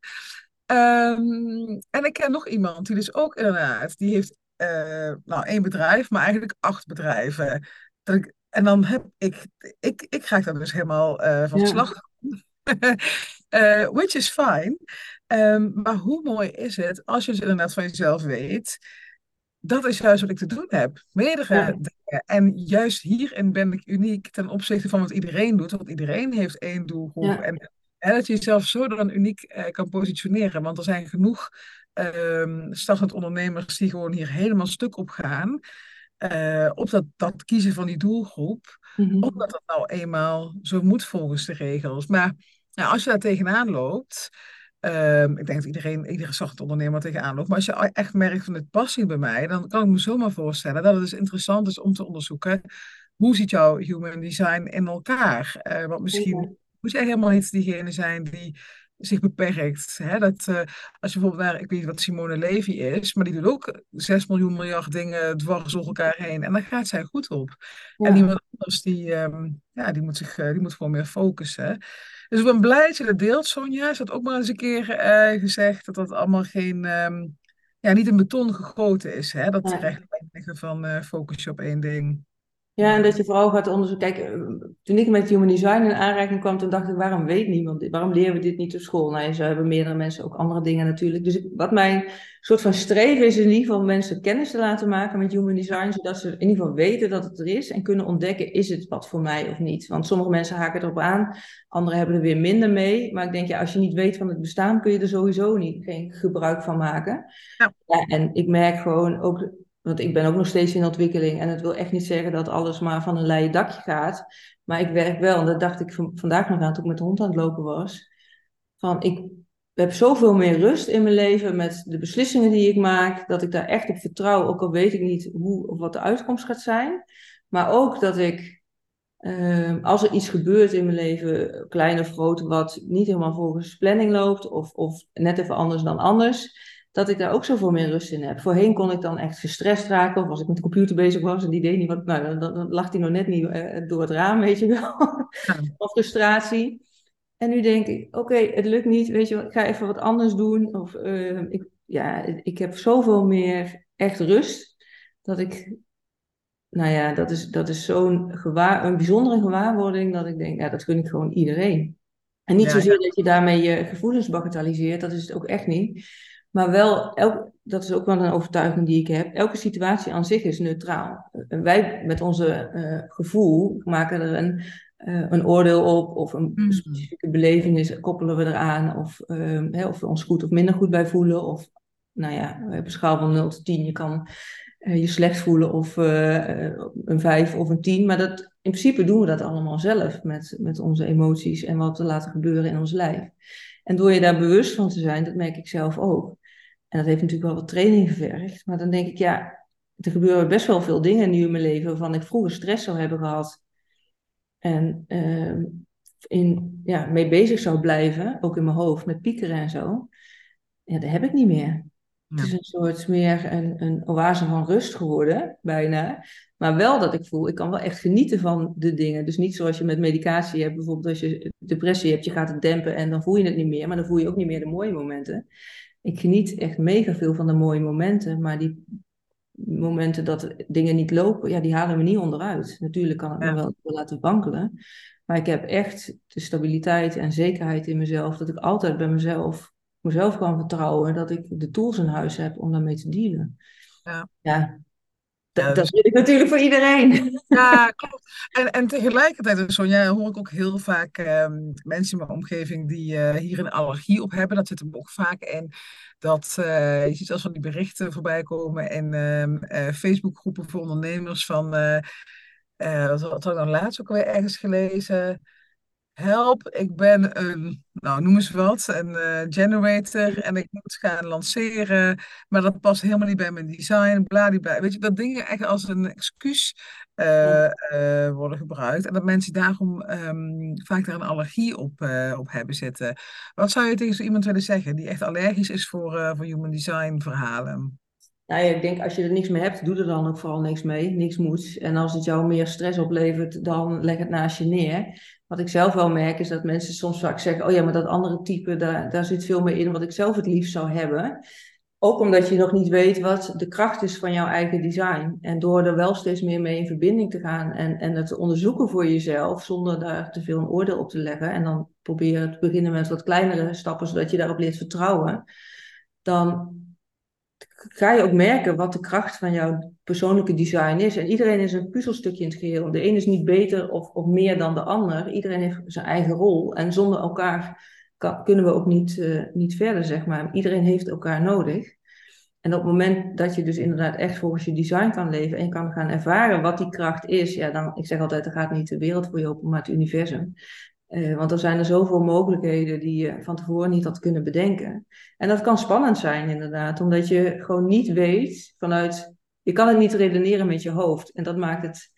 Um, en ik ken nog iemand die dus ook inderdaad... Die heeft uh, nou één bedrijf, maar eigenlijk acht bedrijven. Dat ik, en dan heb ik... Ik, ik ga daar dus helemaal uh, van ja. slag uh, which is fine. Um, maar hoe mooi is het als je het inderdaad van jezelf weet. Dat is juist wat ik te doen heb. Meerdere ja. dingen. En juist hierin ben ik uniek ten opzichte van wat iedereen doet. Want iedereen heeft één doelgroep. Ja. En, dat je jezelf zo dan uniek uh, kan positioneren. Want er zijn genoeg um, startend ondernemers die gewoon hier helemaal stuk op gaan. Uh, op dat, dat kiezen van die doelgroep. Mm -hmm. Omdat dat nou eenmaal zo moet volgens de regels. Maar nou, als je daar tegenaan loopt, um, ik denk dat iedereen, iedere zachte ondernemer tegenaan loopt, maar als je echt merkt van het past niet bij mij, dan kan ik me zomaar voorstellen dat het dus interessant is om te onderzoeken hoe ziet jouw human design in elkaar? Uh, want misschien ja. moet jij helemaal niet diegene zijn die zich beperkt. Hè? Dat, uh, als je bijvoorbeeld naar, ik weet niet wat Simone Levy is, maar die doet ook 6 miljoen miljard dingen dwars door elkaar heen. En daar gaat zij goed op. Ja. En iemand anders, die, um, ja, die, moet zich, uh, die moet gewoon meer focussen. Dus ik ben blij dat je dat deelt, Sonja. Ze had ook maar eens een keer uh, gezegd dat dat allemaal geen, um, ja, niet in beton gegoten is. Hè? Dat ja. recht van focus je op één ding. Ja, en dat je vooral gaat onderzoeken. Kijk, toen ik met Human Design in aanraking kwam, toen dacht ik, waarom weet niemand dit? Waarom leren we dit niet op school? Nou, zo hebben meerdere mensen ook andere dingen natuurlijk. Dus ik, wat mijn soort van streven is in ieder geval mensen kennis te laten maken met Human Design, zodat ze in ieder geval weten dat het er is en kunnen ontdekken, is het wat voor mij of niet? Want sommige mensen haken erop aan, anderen hebben er weer minder mee. Maar ik denk, ja, als je niet weet van het bestaan, kun je er sowieso niet, geen gebruik van maken. Ja. ja en ik merk gewoon ook want ik ben ook nog steeds in ontwikkeling. En het wil echt niet zeggen dat alles maar van een leien dakje gaat. Maar ik werk wel. En dat dacht ik vandaag nog aan toen ik met de hond aan het lopen was. Van ik heb zoveel meer rust in mijn leven met de beslissingen die ik maak. Dat ik daar echt op vertrouw. Ook al weet ik niet hoe of wat de uitkomst gaat zijn. Maar ook dat ik Ehm, als er iets gebeurt in mijn leven, klein of groot, wat niet helemaal volgens planning loopt, of, of net even anders dan anders, dat ik daar ook zoveel meer rust in heb. Voorheen kon ik dan echt gestrest raken, of als ik met de computer bezig was en die deed niet wat, nou, dan, dan lag hij nog net niet uh, door het raam, weet je wel. of frustratie. En nu denk ik, oké, het lukt niet, weet je, ik ga even wat anders doen. Of uh, ik, ja, ik heb zoveel meer echt rust, dat ik, nou ja, dat is, dat is zo'n gewaar, een bijzondere gewaarwording, dat ik denk, ja, dat gun ik gewoon iedereen. En niet zozeer dat je daarmee je gevoelens bagatelliseert, dat is het ook echt niet. Maar wel, elk, dat is ook wel een overtuiging die ik heb, elke situatie aan zich is neutraal. En wij met onze uh, gevoel maken er een, uh, een oordeel op of een Mm. specifieke belevenis koppelen we eraan. Of, hè, of we ons goed of minder goed bij voelen. Of, nou ja, we hebben een schaal van 0 tot 10. Je kan uh, je slecht voelen of een 5 of een 10. Maar dat, in principe doen we dat allemaal zelf met, met onze emoties en wat we laten gebeuren in ons lijf. En door je daar bewust van te zijn, dat merk ik zelf ook. En dat heeft natuurlijk wel wat training gevergd. Maar dan denk ik, ja, er gebeuren best wel veel dingen nu in mijn leven waarvan ik vroeger stress zou hebben gehad. En uh, in, ja, mee bezig zou blijven, ook in mijn hoofd, met piekeren en zo. Ja, dat heb ik niet meer. Het is een soort meer een, een oase van rust geworden, bijna. Maar wel dat ik voel, ik kan wel echt genieten van de dingen. Dus niet zoals je met medicatie hebt, bijvoorbeeld als je depressie hebt, je gaat het dempen en dan voel je het niet meer. Maar dan voel je ook niet meer de mooie momenten. Ik geniet echt mega veel van de mooie momenten, maar die momenten dat dingen niet lopen, ja, die halen me niet onderuit. Natuurlijk kan ik ja. me wel laten wankelen. Maar ik heb echt de stabiliteit en zekerheid in mezelf, dat ik altijd bij mezelf, mezelf kan vertrouwen, dat ik de tools in huis heb om daarmee te dealen. Ja. ja. Ja, dat wil ik natuurlijk voor iedereen. Ja, klopt. En, en tegelijkertijd, Sonja, hoor ik ook heel vaak um, mensen in mijn omgeving die uh, hier een allergie op hebben. Dat zit er ook vaak in. Dat uh, je ziet als van die berichten voorbij komen in um, uh, Facebookgroepen voor ondernemers van... wat had ik dan laatst ook weer ergens gelezen? Help, ik ben een, nou noem eens wat, een uh, generator en ik moet gaan lanceren, maar dat past helemaal niet bij mijn design, bladibla. Weet je, dat dingen echt als een excuus uh, uh, worden gebruikt en dat mensen daarom um, vaak daar een allergie op, op hebben zitten. Wat zou je tegen zo iemand willen zeggen die echt allergisch is voor, voor human design verhalen? Nou ja, ik denk als je er niks mee hebt, doe er dan ook vooral niks mee. Niks moet. En als het jou meer stress oplevert, dan leg het naast je neer. Wat ik zelf wel merk is dat mensen soms vaak zeggen: Oh ja, maar dat andere type, daar, daar zit veel meer in wat ik zelf het liefst zou hebben. Ook omdat je nog niet weet wat de kracht is van jouw eigen design. En door er wel steeds meer mee in verbinding te gaan en, en het te onderzoeken voor jezelf, zonder daar te veel een oordeel op te leggen. En dan proberen te beginnen met wat kleinere stappen, zodat je daarop leert vertrouwen. Dan ga je ook merken wat de kracht van jouw persoonlijke design is. En iedereen is een puzzelstukje in het geheel. De een is niet beter of, of meer dan de ander. Iedereen heeft zijn eigen rol. En zonder elkaar kunnen we ook niet, uh, niet verder, zeg maar. Iedereen heeft elkaar nodig. En op het moment dat je dus inderdaad echt volgens je design kan leven en kan gaan ervaren wat die kracht is, ja, dan, ik zeg altijd, er gaat niet de wereld voor je open, maar het universum. Uh, want er zijn er zoveel mogelijkheden die je van tevoren niet had kunnen bedenken. En dat kan spannend zijn, inderdaad, omdat je gewoon niet weet vanuit. Je kan het niet redeneren met je hoofd. En dat maakt het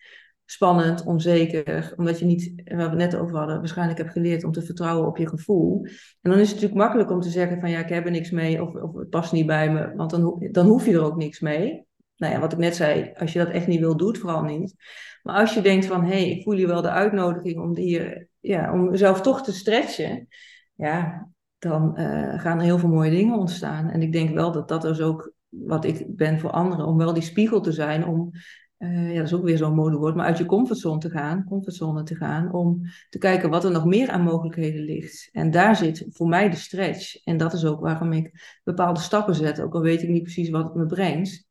spannend, onzeker, omdat je niet, waar we het net over hadden, waarschijnlijk hebt geleerd om te vertrouwen op je gevoel. En dan is het natuurlijk makkelijk om te zeggen: van ja, ik heb er niks mee of, of het past niet bij me, want dan, dan hoef je er ook niks mee. Nou ja, wat ik net zei, als je dat echt niet wil, doe het vooral niet. Maar als je denkt van, hé, hey, ik voel hier wel de uitnodiging om, hier, ja, om mezelf toch te stretchen, ja, dan uh, gaan er heel veel mooie dingen ontstaan. En ik denk wel dat dat is ook wat ik ben voor anderen, om wel die spiegel te zijn, om, uh, ja, dat is ook weer zo'n modewoord, maar uit je comfortzone te gaan, comfortzone te gaan, om te kijken wat er nog meer aan mogelijkheden ligt. En daar zit voor mij de stretch. En dat is ook waarom ik bepaalde stappen zet, ook al weet ik niet precies wat het me brengt.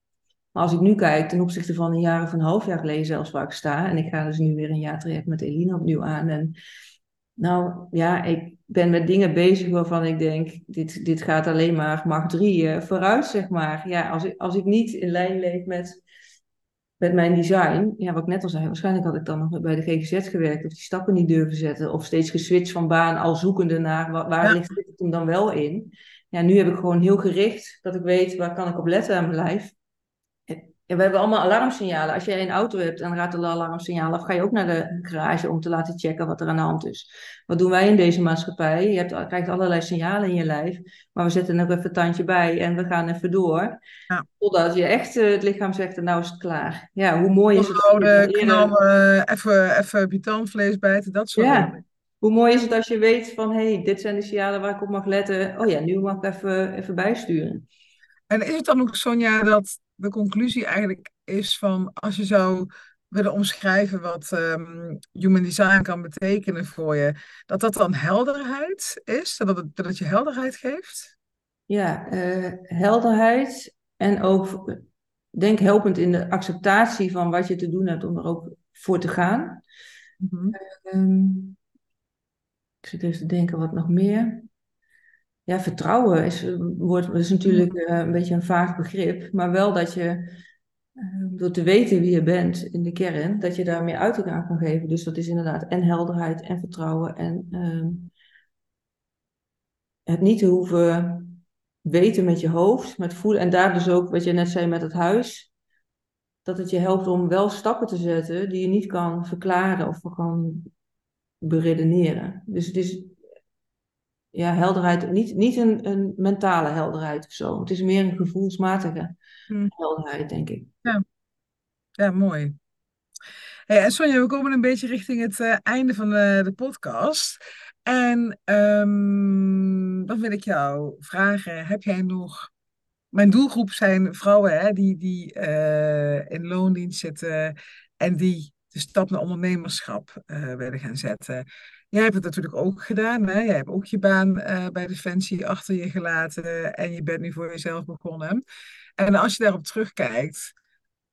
Maar als ik nu kijk ten opzichte van een jaar of een half jaar geleden zelfs waar ik sta. En ik ga dus nu weer een jaar traject met Eline opnieuw aan. En nou ja, ik ben met dingen bezig waarvan ik denk, dit, dit gaat alleen maar mag drie uh, vooruit, zeg maar. Ja, als ik, als ik niet in lijn leef met, met mijn design, ja, wat ik net al zei, waarschijnlijk had ik dan nog bij de GGZ gewerkt of die stappen niet durven zetten. Of steeds geswitcht van baan, al zoekende naar waar, waar ja. ligt het hem dan wel in. Ja, nu heb ik gewoon heel gericht dat ik weet waar kan ik op letten aan mijn lijf Ja, we hebben allemaal alarmsignalen. Als jij een auto hebt en gaat de alarmsignaal af, ga je ook naar de garage om te laten checken wat er aan de hand is. Wat doen wij in deze maatschappij? Je hebt, krijgt allerlei signalen in je lijf, maar we zetten er even een tandje bij en we gaan even door. Ja. Totdat je echt uh, het lichaam zegt, nou is het klaar. Ja, hoe mooi is het? Houden, knallen, even, even je tandvlees bijten, dat soort ja. dingen. Hoe mooi is het als je weet van, hé, hey, dit zijn de signalen waar ik op mag letten. Oh ja, nu mag ik even, even bijsturen. En is het dan ook, Sonja, dat de conclusie eigenlijk is van als je zou willen omschrijven wat um, human design kan betekenen voor je, dat dat dan helderheid is? Dat het, dat het je helderheid geeft? Ja, uh, helderheid en ook, denk helpend in de acceptatie van wat je te doen hebt om er ook voor te gaan. Mm -hmm. um, ik zit even te denken wat nog meer. Ja, vertrouwen is, wordt, is natuurlijk uh, een beetje een vaag begrip, maar wel dat je uh, door te weten wie je bent in de kern, dat je daar meer uiting aan kan geven. Dus dat is inderdaad en helderheid en vertrouwen en uh, het niet te hoeven weten met je hoofd, met voelen. En daar dus ook, wat je net zei met het huis, dat het je helpt om wel stappen te zetten die je niet kan verklaren of kan beredeneren. Dus het is ja, helderheid, niet, niet een, een mentale helderheid of zo. Het is meer een gevoelsmatige hmm. helderheid, denk ik. Ja, ja mooi. Hey, en Sonja, we komen een beetje richting het uh, einde van de, de podcast. En um, dan wil ik jou vragen, heb jij nog... Mijn doelgroep zijn vrouwen hè, die, die uh, in loondienst zitten en die de stap naar ondernemerschap uh, willen gaan zetten. Jij hebt het natuurlijk ook gedaan. Hè? Jij hebt ook je baan uh, bij Defensie achter je gelaten en je bent nu voor jezelf begonnen. En als je daarop terugkijkt,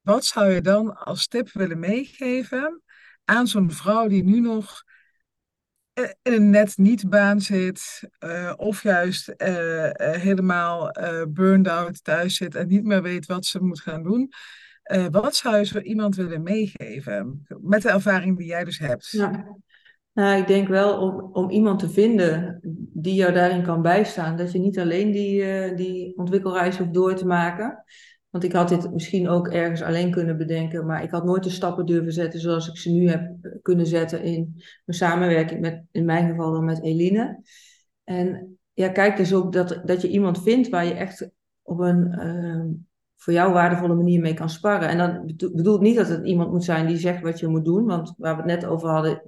wat zou je dan als tip willen meegeven aan zo'n vrouw die nu nog in een net niet baan zit, uh, of juist helemaal burned out thuis zit en niet meer weet wat ze moet gaan doen? wat zou je zo iemand willen meegeven met de ervaring die jij dus hebt? Ja. Nou, ik denk wel om, om iemand te vinden die jou daarin kan bijstaan, dat je niet alleen die, uh, die ontwikkelreis hoeft door te maken. Want ik had dit misschien ook ergens alleen kunnen bedenken, maar ik had nooit de stappen durven zetten zoals ik ze nu heb kunnen zetten in mijn samenwerking met, in mijn geval dan met Eline. En ja, kijk dus ook dat, dat je iemand vindt waar je echt op een uh, voor jou waardevolle manier mee kan sparren. En dat bedoelt niet dat het iemand moet zijn die zegt wat je moet doen, want waar we het net over hadden,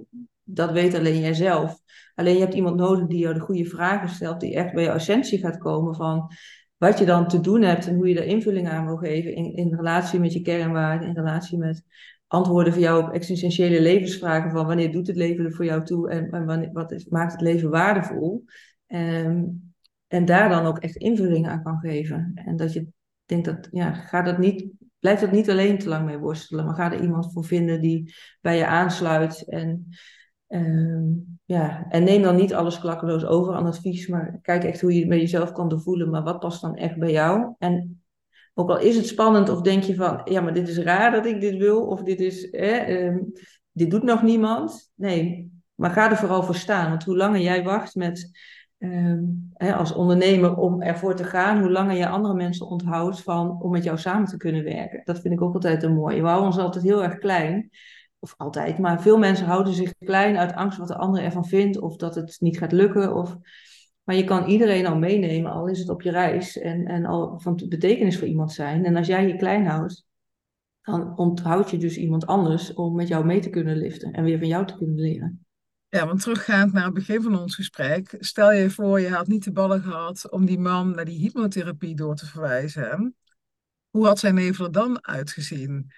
dat weet alleen jijzelf. Alleen je hebt iemand nodig die jou de goede vragen stelt, die echt bij je essentie gaat komen van wat je dan te doen hebt en hoe je daar invulling aan wil geven in, in relatie met je kernwaarden, in relatie met antwoorden voor jou op existentiële levensvragen van wanneer doet het leven er voor jou toe en, en wanneer, wat is, maakt het leven waardevol. Um, en daar dan ook echt invulling aan kan geven. En dat je denkt dat, ja, ga dat niet, blijf dat niet alleen te lang mee worstelen, maar ga er iemand voor vinden die bij je aansluit en Ehm, ja, en neem dan niet alles klakkeloos over aan advies, maar kijk echt hoe je het met jezelf kan doorvoelen, maar wat past dan echt bij jou? En ook al is het spannend of denk je van, ja, maar dit is raar dat ik dit wil, of dit is, eh, dit doet nog niemand. Nee, maar ga er vooral voor staan, want hoe langer jij wacht met, ehm, als ondernemer om ervoor te gaan, hoe langer je andere mensen onthoudt van, om met jou samen te kunnen werken. Dat vind ik ook altijd een mooie. We houden ons altijd heel erg klein of altijd, maar veel mensen houden zich klein uit angst wat de ander ervan vindt of dat het niet gaat lukken. Of... Maar je kan iedereen al meenemen, al is het op je reis en, en al van betekenis voor iemand zijn. En als jij je klein houdt, dan onthoud je dus iemand anders om met jou mee te kunnen liften en weer van jou te kunnen leren. Ja, want teruggaand naar het begin van ons gesprek, stel je voor je had niet de ballen gehad om die man naar die hypnotherapie door te verwijzen. Hoe had zijn leven er dan uitgezien?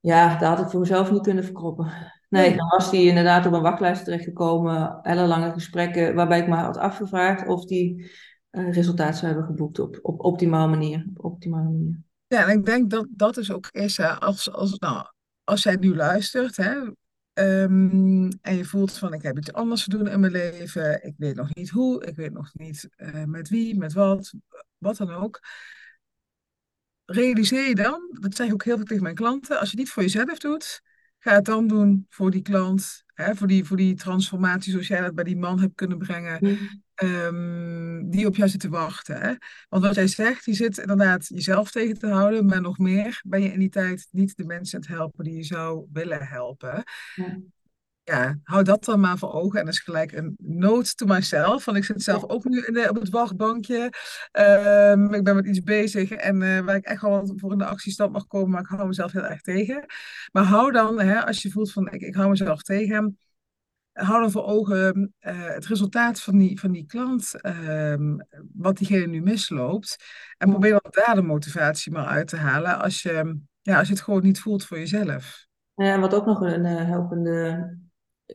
Ja, daar had ik voor mezelf niet kunnen verkroppen. Nee, dan was hij inderdaad op een wachtlijst terechtgekomen, ellenlange gesprekken, waarbij ik me had afgevraagd of die uh, resultaat zou hebben geboekt op, op optimale manier. Op optimale manier. Ja, en ik denk dat dat is ook is, hè, als, als, nou, als jij nu luistert hè, um, en je voelt van ik heb iets anders te doen in mijn leven, ik weet nog niet hoe, ik weet nog niet uh, met wie, met wat, wat dan ook realiseer je dan, dat zeg ik ook heel veel tegen mijn klanten, als je het niet voor jezelf doet, ga het dan doen voor die klant, hè, voor, die, voor die transformatie zoals jij dat bij die man hebt kunnen brengen. Um, ehm, die op jou zit te wachten. Hè? Want wat jij zegt, je zit inderdaad jezelf tegen te houden, maar nog meer ben je in die tijd niet de mensen aan het helpen die je zou willen helpen. Ja, hou dat dan maar voor ogen. En dat is gelijk een note to myself. Want ik zit zelf ook nu in de, op het wachtbankje. Um, ik ben met iets bezig en uh, waar ik echt wel voor in de actiestand mag komen, maar ik hou mezelf heel erg tegen. Maar hou dan, hè, als je voelt van ik, ik hou mezelf tegen, hou dan voor ogen uh, het resultaat van die, van die klant, um, wat diegene nu misloopt. En probeer dan daar de motivatie maar uit te halen als je, ja, als je het gewoon niet voelt voor jezelf. Ja, en wat ook nog een uh, helpende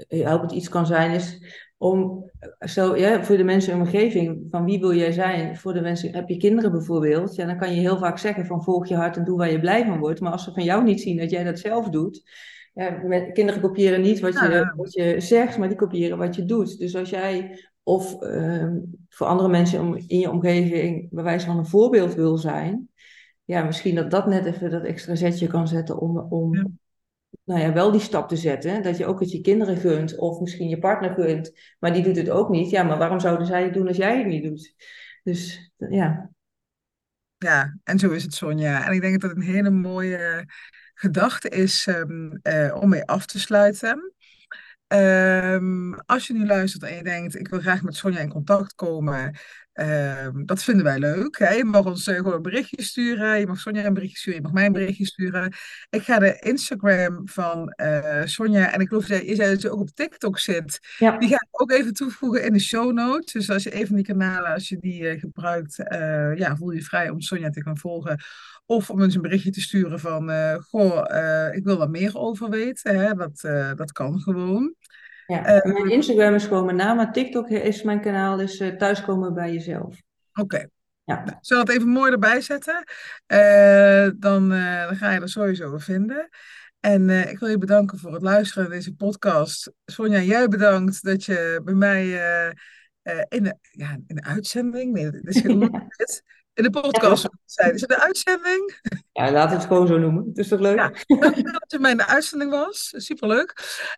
helpend iets kan zijn, is om zo, ja, voor de mensen in de omgeving, van wie wil jij zijn? Voor de mensen, heb je kinderen bijvoorbeeld? Ja, dan kan je heel vaak zeggen van volg je hart en doe waar je blij van wordt. Maar als ze van jou niet zien dat jij dat zelf doet, ja, kinderen kopiëren niet wat je, wat je zegt, maar die kopiëren wat je doet. Dus als jij of uh, voor andere mensen in je omgeving bij wijze van een voorbeeld wil zijn, ja, misschien dat dat net even dat extra zetje kan zetten om, om nou ja, wel die stap te zetten. Dat je ook het je kinderen gunt of misschien je partner gunt, maar die doet het ook niet. Ja, maar waarom zouden zij het doen als jij het niet doet? Dus ja. Ja, en zo is het Sonja. En ik denk dat het een hele mooie gedachte is um, uh, om mee af te sluiten. Um, als je nu luistert en je denkt, ik wil graag met Sonja in contact komen, Ehm, dat vinden wij leuk. Hè? Je mag ons uh, gewoon een berichtje sturen. Je mag Sonja een berichtje sturen. Je mag mij een berichtje sturen. Ik ga de Instagram van uh, Sonja. En ik geloof dat je zei dat je ook op TikTok zit. Ja. Die ga ik ook even toevoegen in de show notes. Dus als je een van die kanalen, als je die uh, gebruikt, ja, voel je vrij om Sonja te gaan volgen. Of om eens een berichtje te sturen van, goh, ik wil wat meer over weten. Hè? Dat, dat kan gewoon. Ja, uh, mijn Instagram is gewoon mijn naam, maar TikTok is mijn kanaal, dus uh, thuiskomen bij jezelf. Oké. Ja. Nou, zal het even mooi erbij zetten? Uh, dan, dan ga je er sowieso vinden. En ik wil je bedanken voor het luisteren naar deze podcast. Sonja, jij bedankt dat je bij mij in, de, ja, in de uitzending, nee, dat is niet in de podcast zijn. Is het een uitzending? Ja, laten we het gewoon zo noemen. Het is toch leuk? Ja, dat het mijn uitzending was. Superleuk.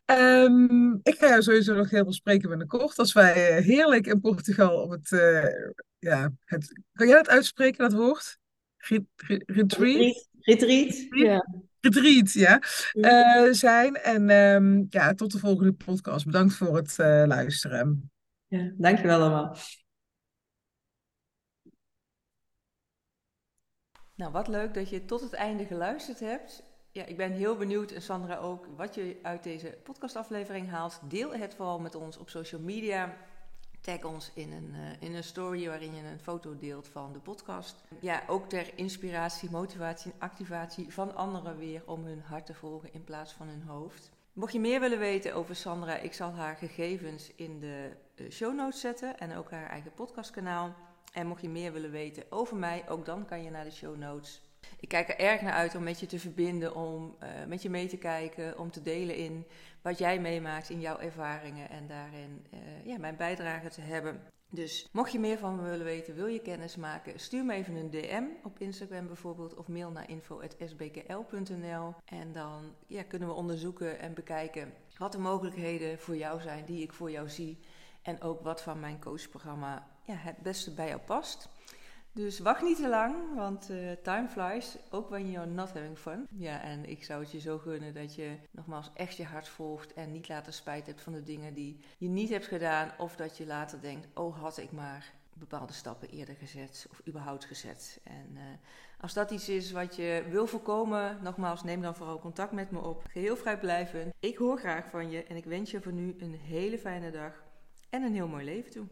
Um, ik ga jou sowieso nog heel veel spreken binnenkort. Als wij heerlijk in Portugal op het... Uh, ja, het kan jij dat uitspreken, dat woord? retreat? Retreat, ja. Retreat, ja. Uh, zijn. En um, ja, tot de volgende podcast. Bedankt voor het uh, luisteren. Ja, dankjewel allemaal. Nou, wat leuk dat je tot het einde geluisterd hebt. Ja, ik ben heel benieuwd, en Sandra ook, wat je uit deze podcastaflevering haalt. Deel het vooral met ons op social media. Tag ons in een, uh, in een story waarin je een foto deelt van de podcast. Ja, ook ter inspiratie, motivatie en activatie van anderen weer om hun hart te volgen in plaats van hun hoofd. Mocht je meer willen weten over Sandra, ik zal haar gegevens in de eh, show notes zetten en ook haar eigen podcastkanaal. En mocht je meer willen weten over mij, ook dan kan je naar de show notes. Ik kijk er erg naar uit om met je te verbinden, om uh, met je mee te kijken, om te delen in wat jij meemaakt in jouw ervaringen en daarin uh, ja, mijn bijdrage te hebben. Dus mocht je meer van me willen weten, wil je kennis maken, stuur me even een DM op Instagram bijvoorbeeld of mail naar info.sbkl.nl en dan ja, kunnen we onderzoeken en bekijken wat de mogelijkheden voor jou zijn die ik voor jou zie en ook wat van mijn coachprogramma ja, het beste bij jou past. Dus wacht niet te lang, want uh, time flies, ook when you're not having fun. Ja, en ik zou het je zo gunnen dat je nogmaals echt je hart volgt en niet later spijt hebt van de dingen die je niet hebt gedaan. Of dat je later denkt, oh had ik maar bepaalde stappen eerder gezet of überhaupt gezet. En uh, als dat iets is wat je wil voorkomen, nogmaals, neem dan vooral contact met me op. Geheel vrijblijvend. Ik hoor graag van je en ik wens je voor nu een hele fijne dag en een heel mooi leven toe.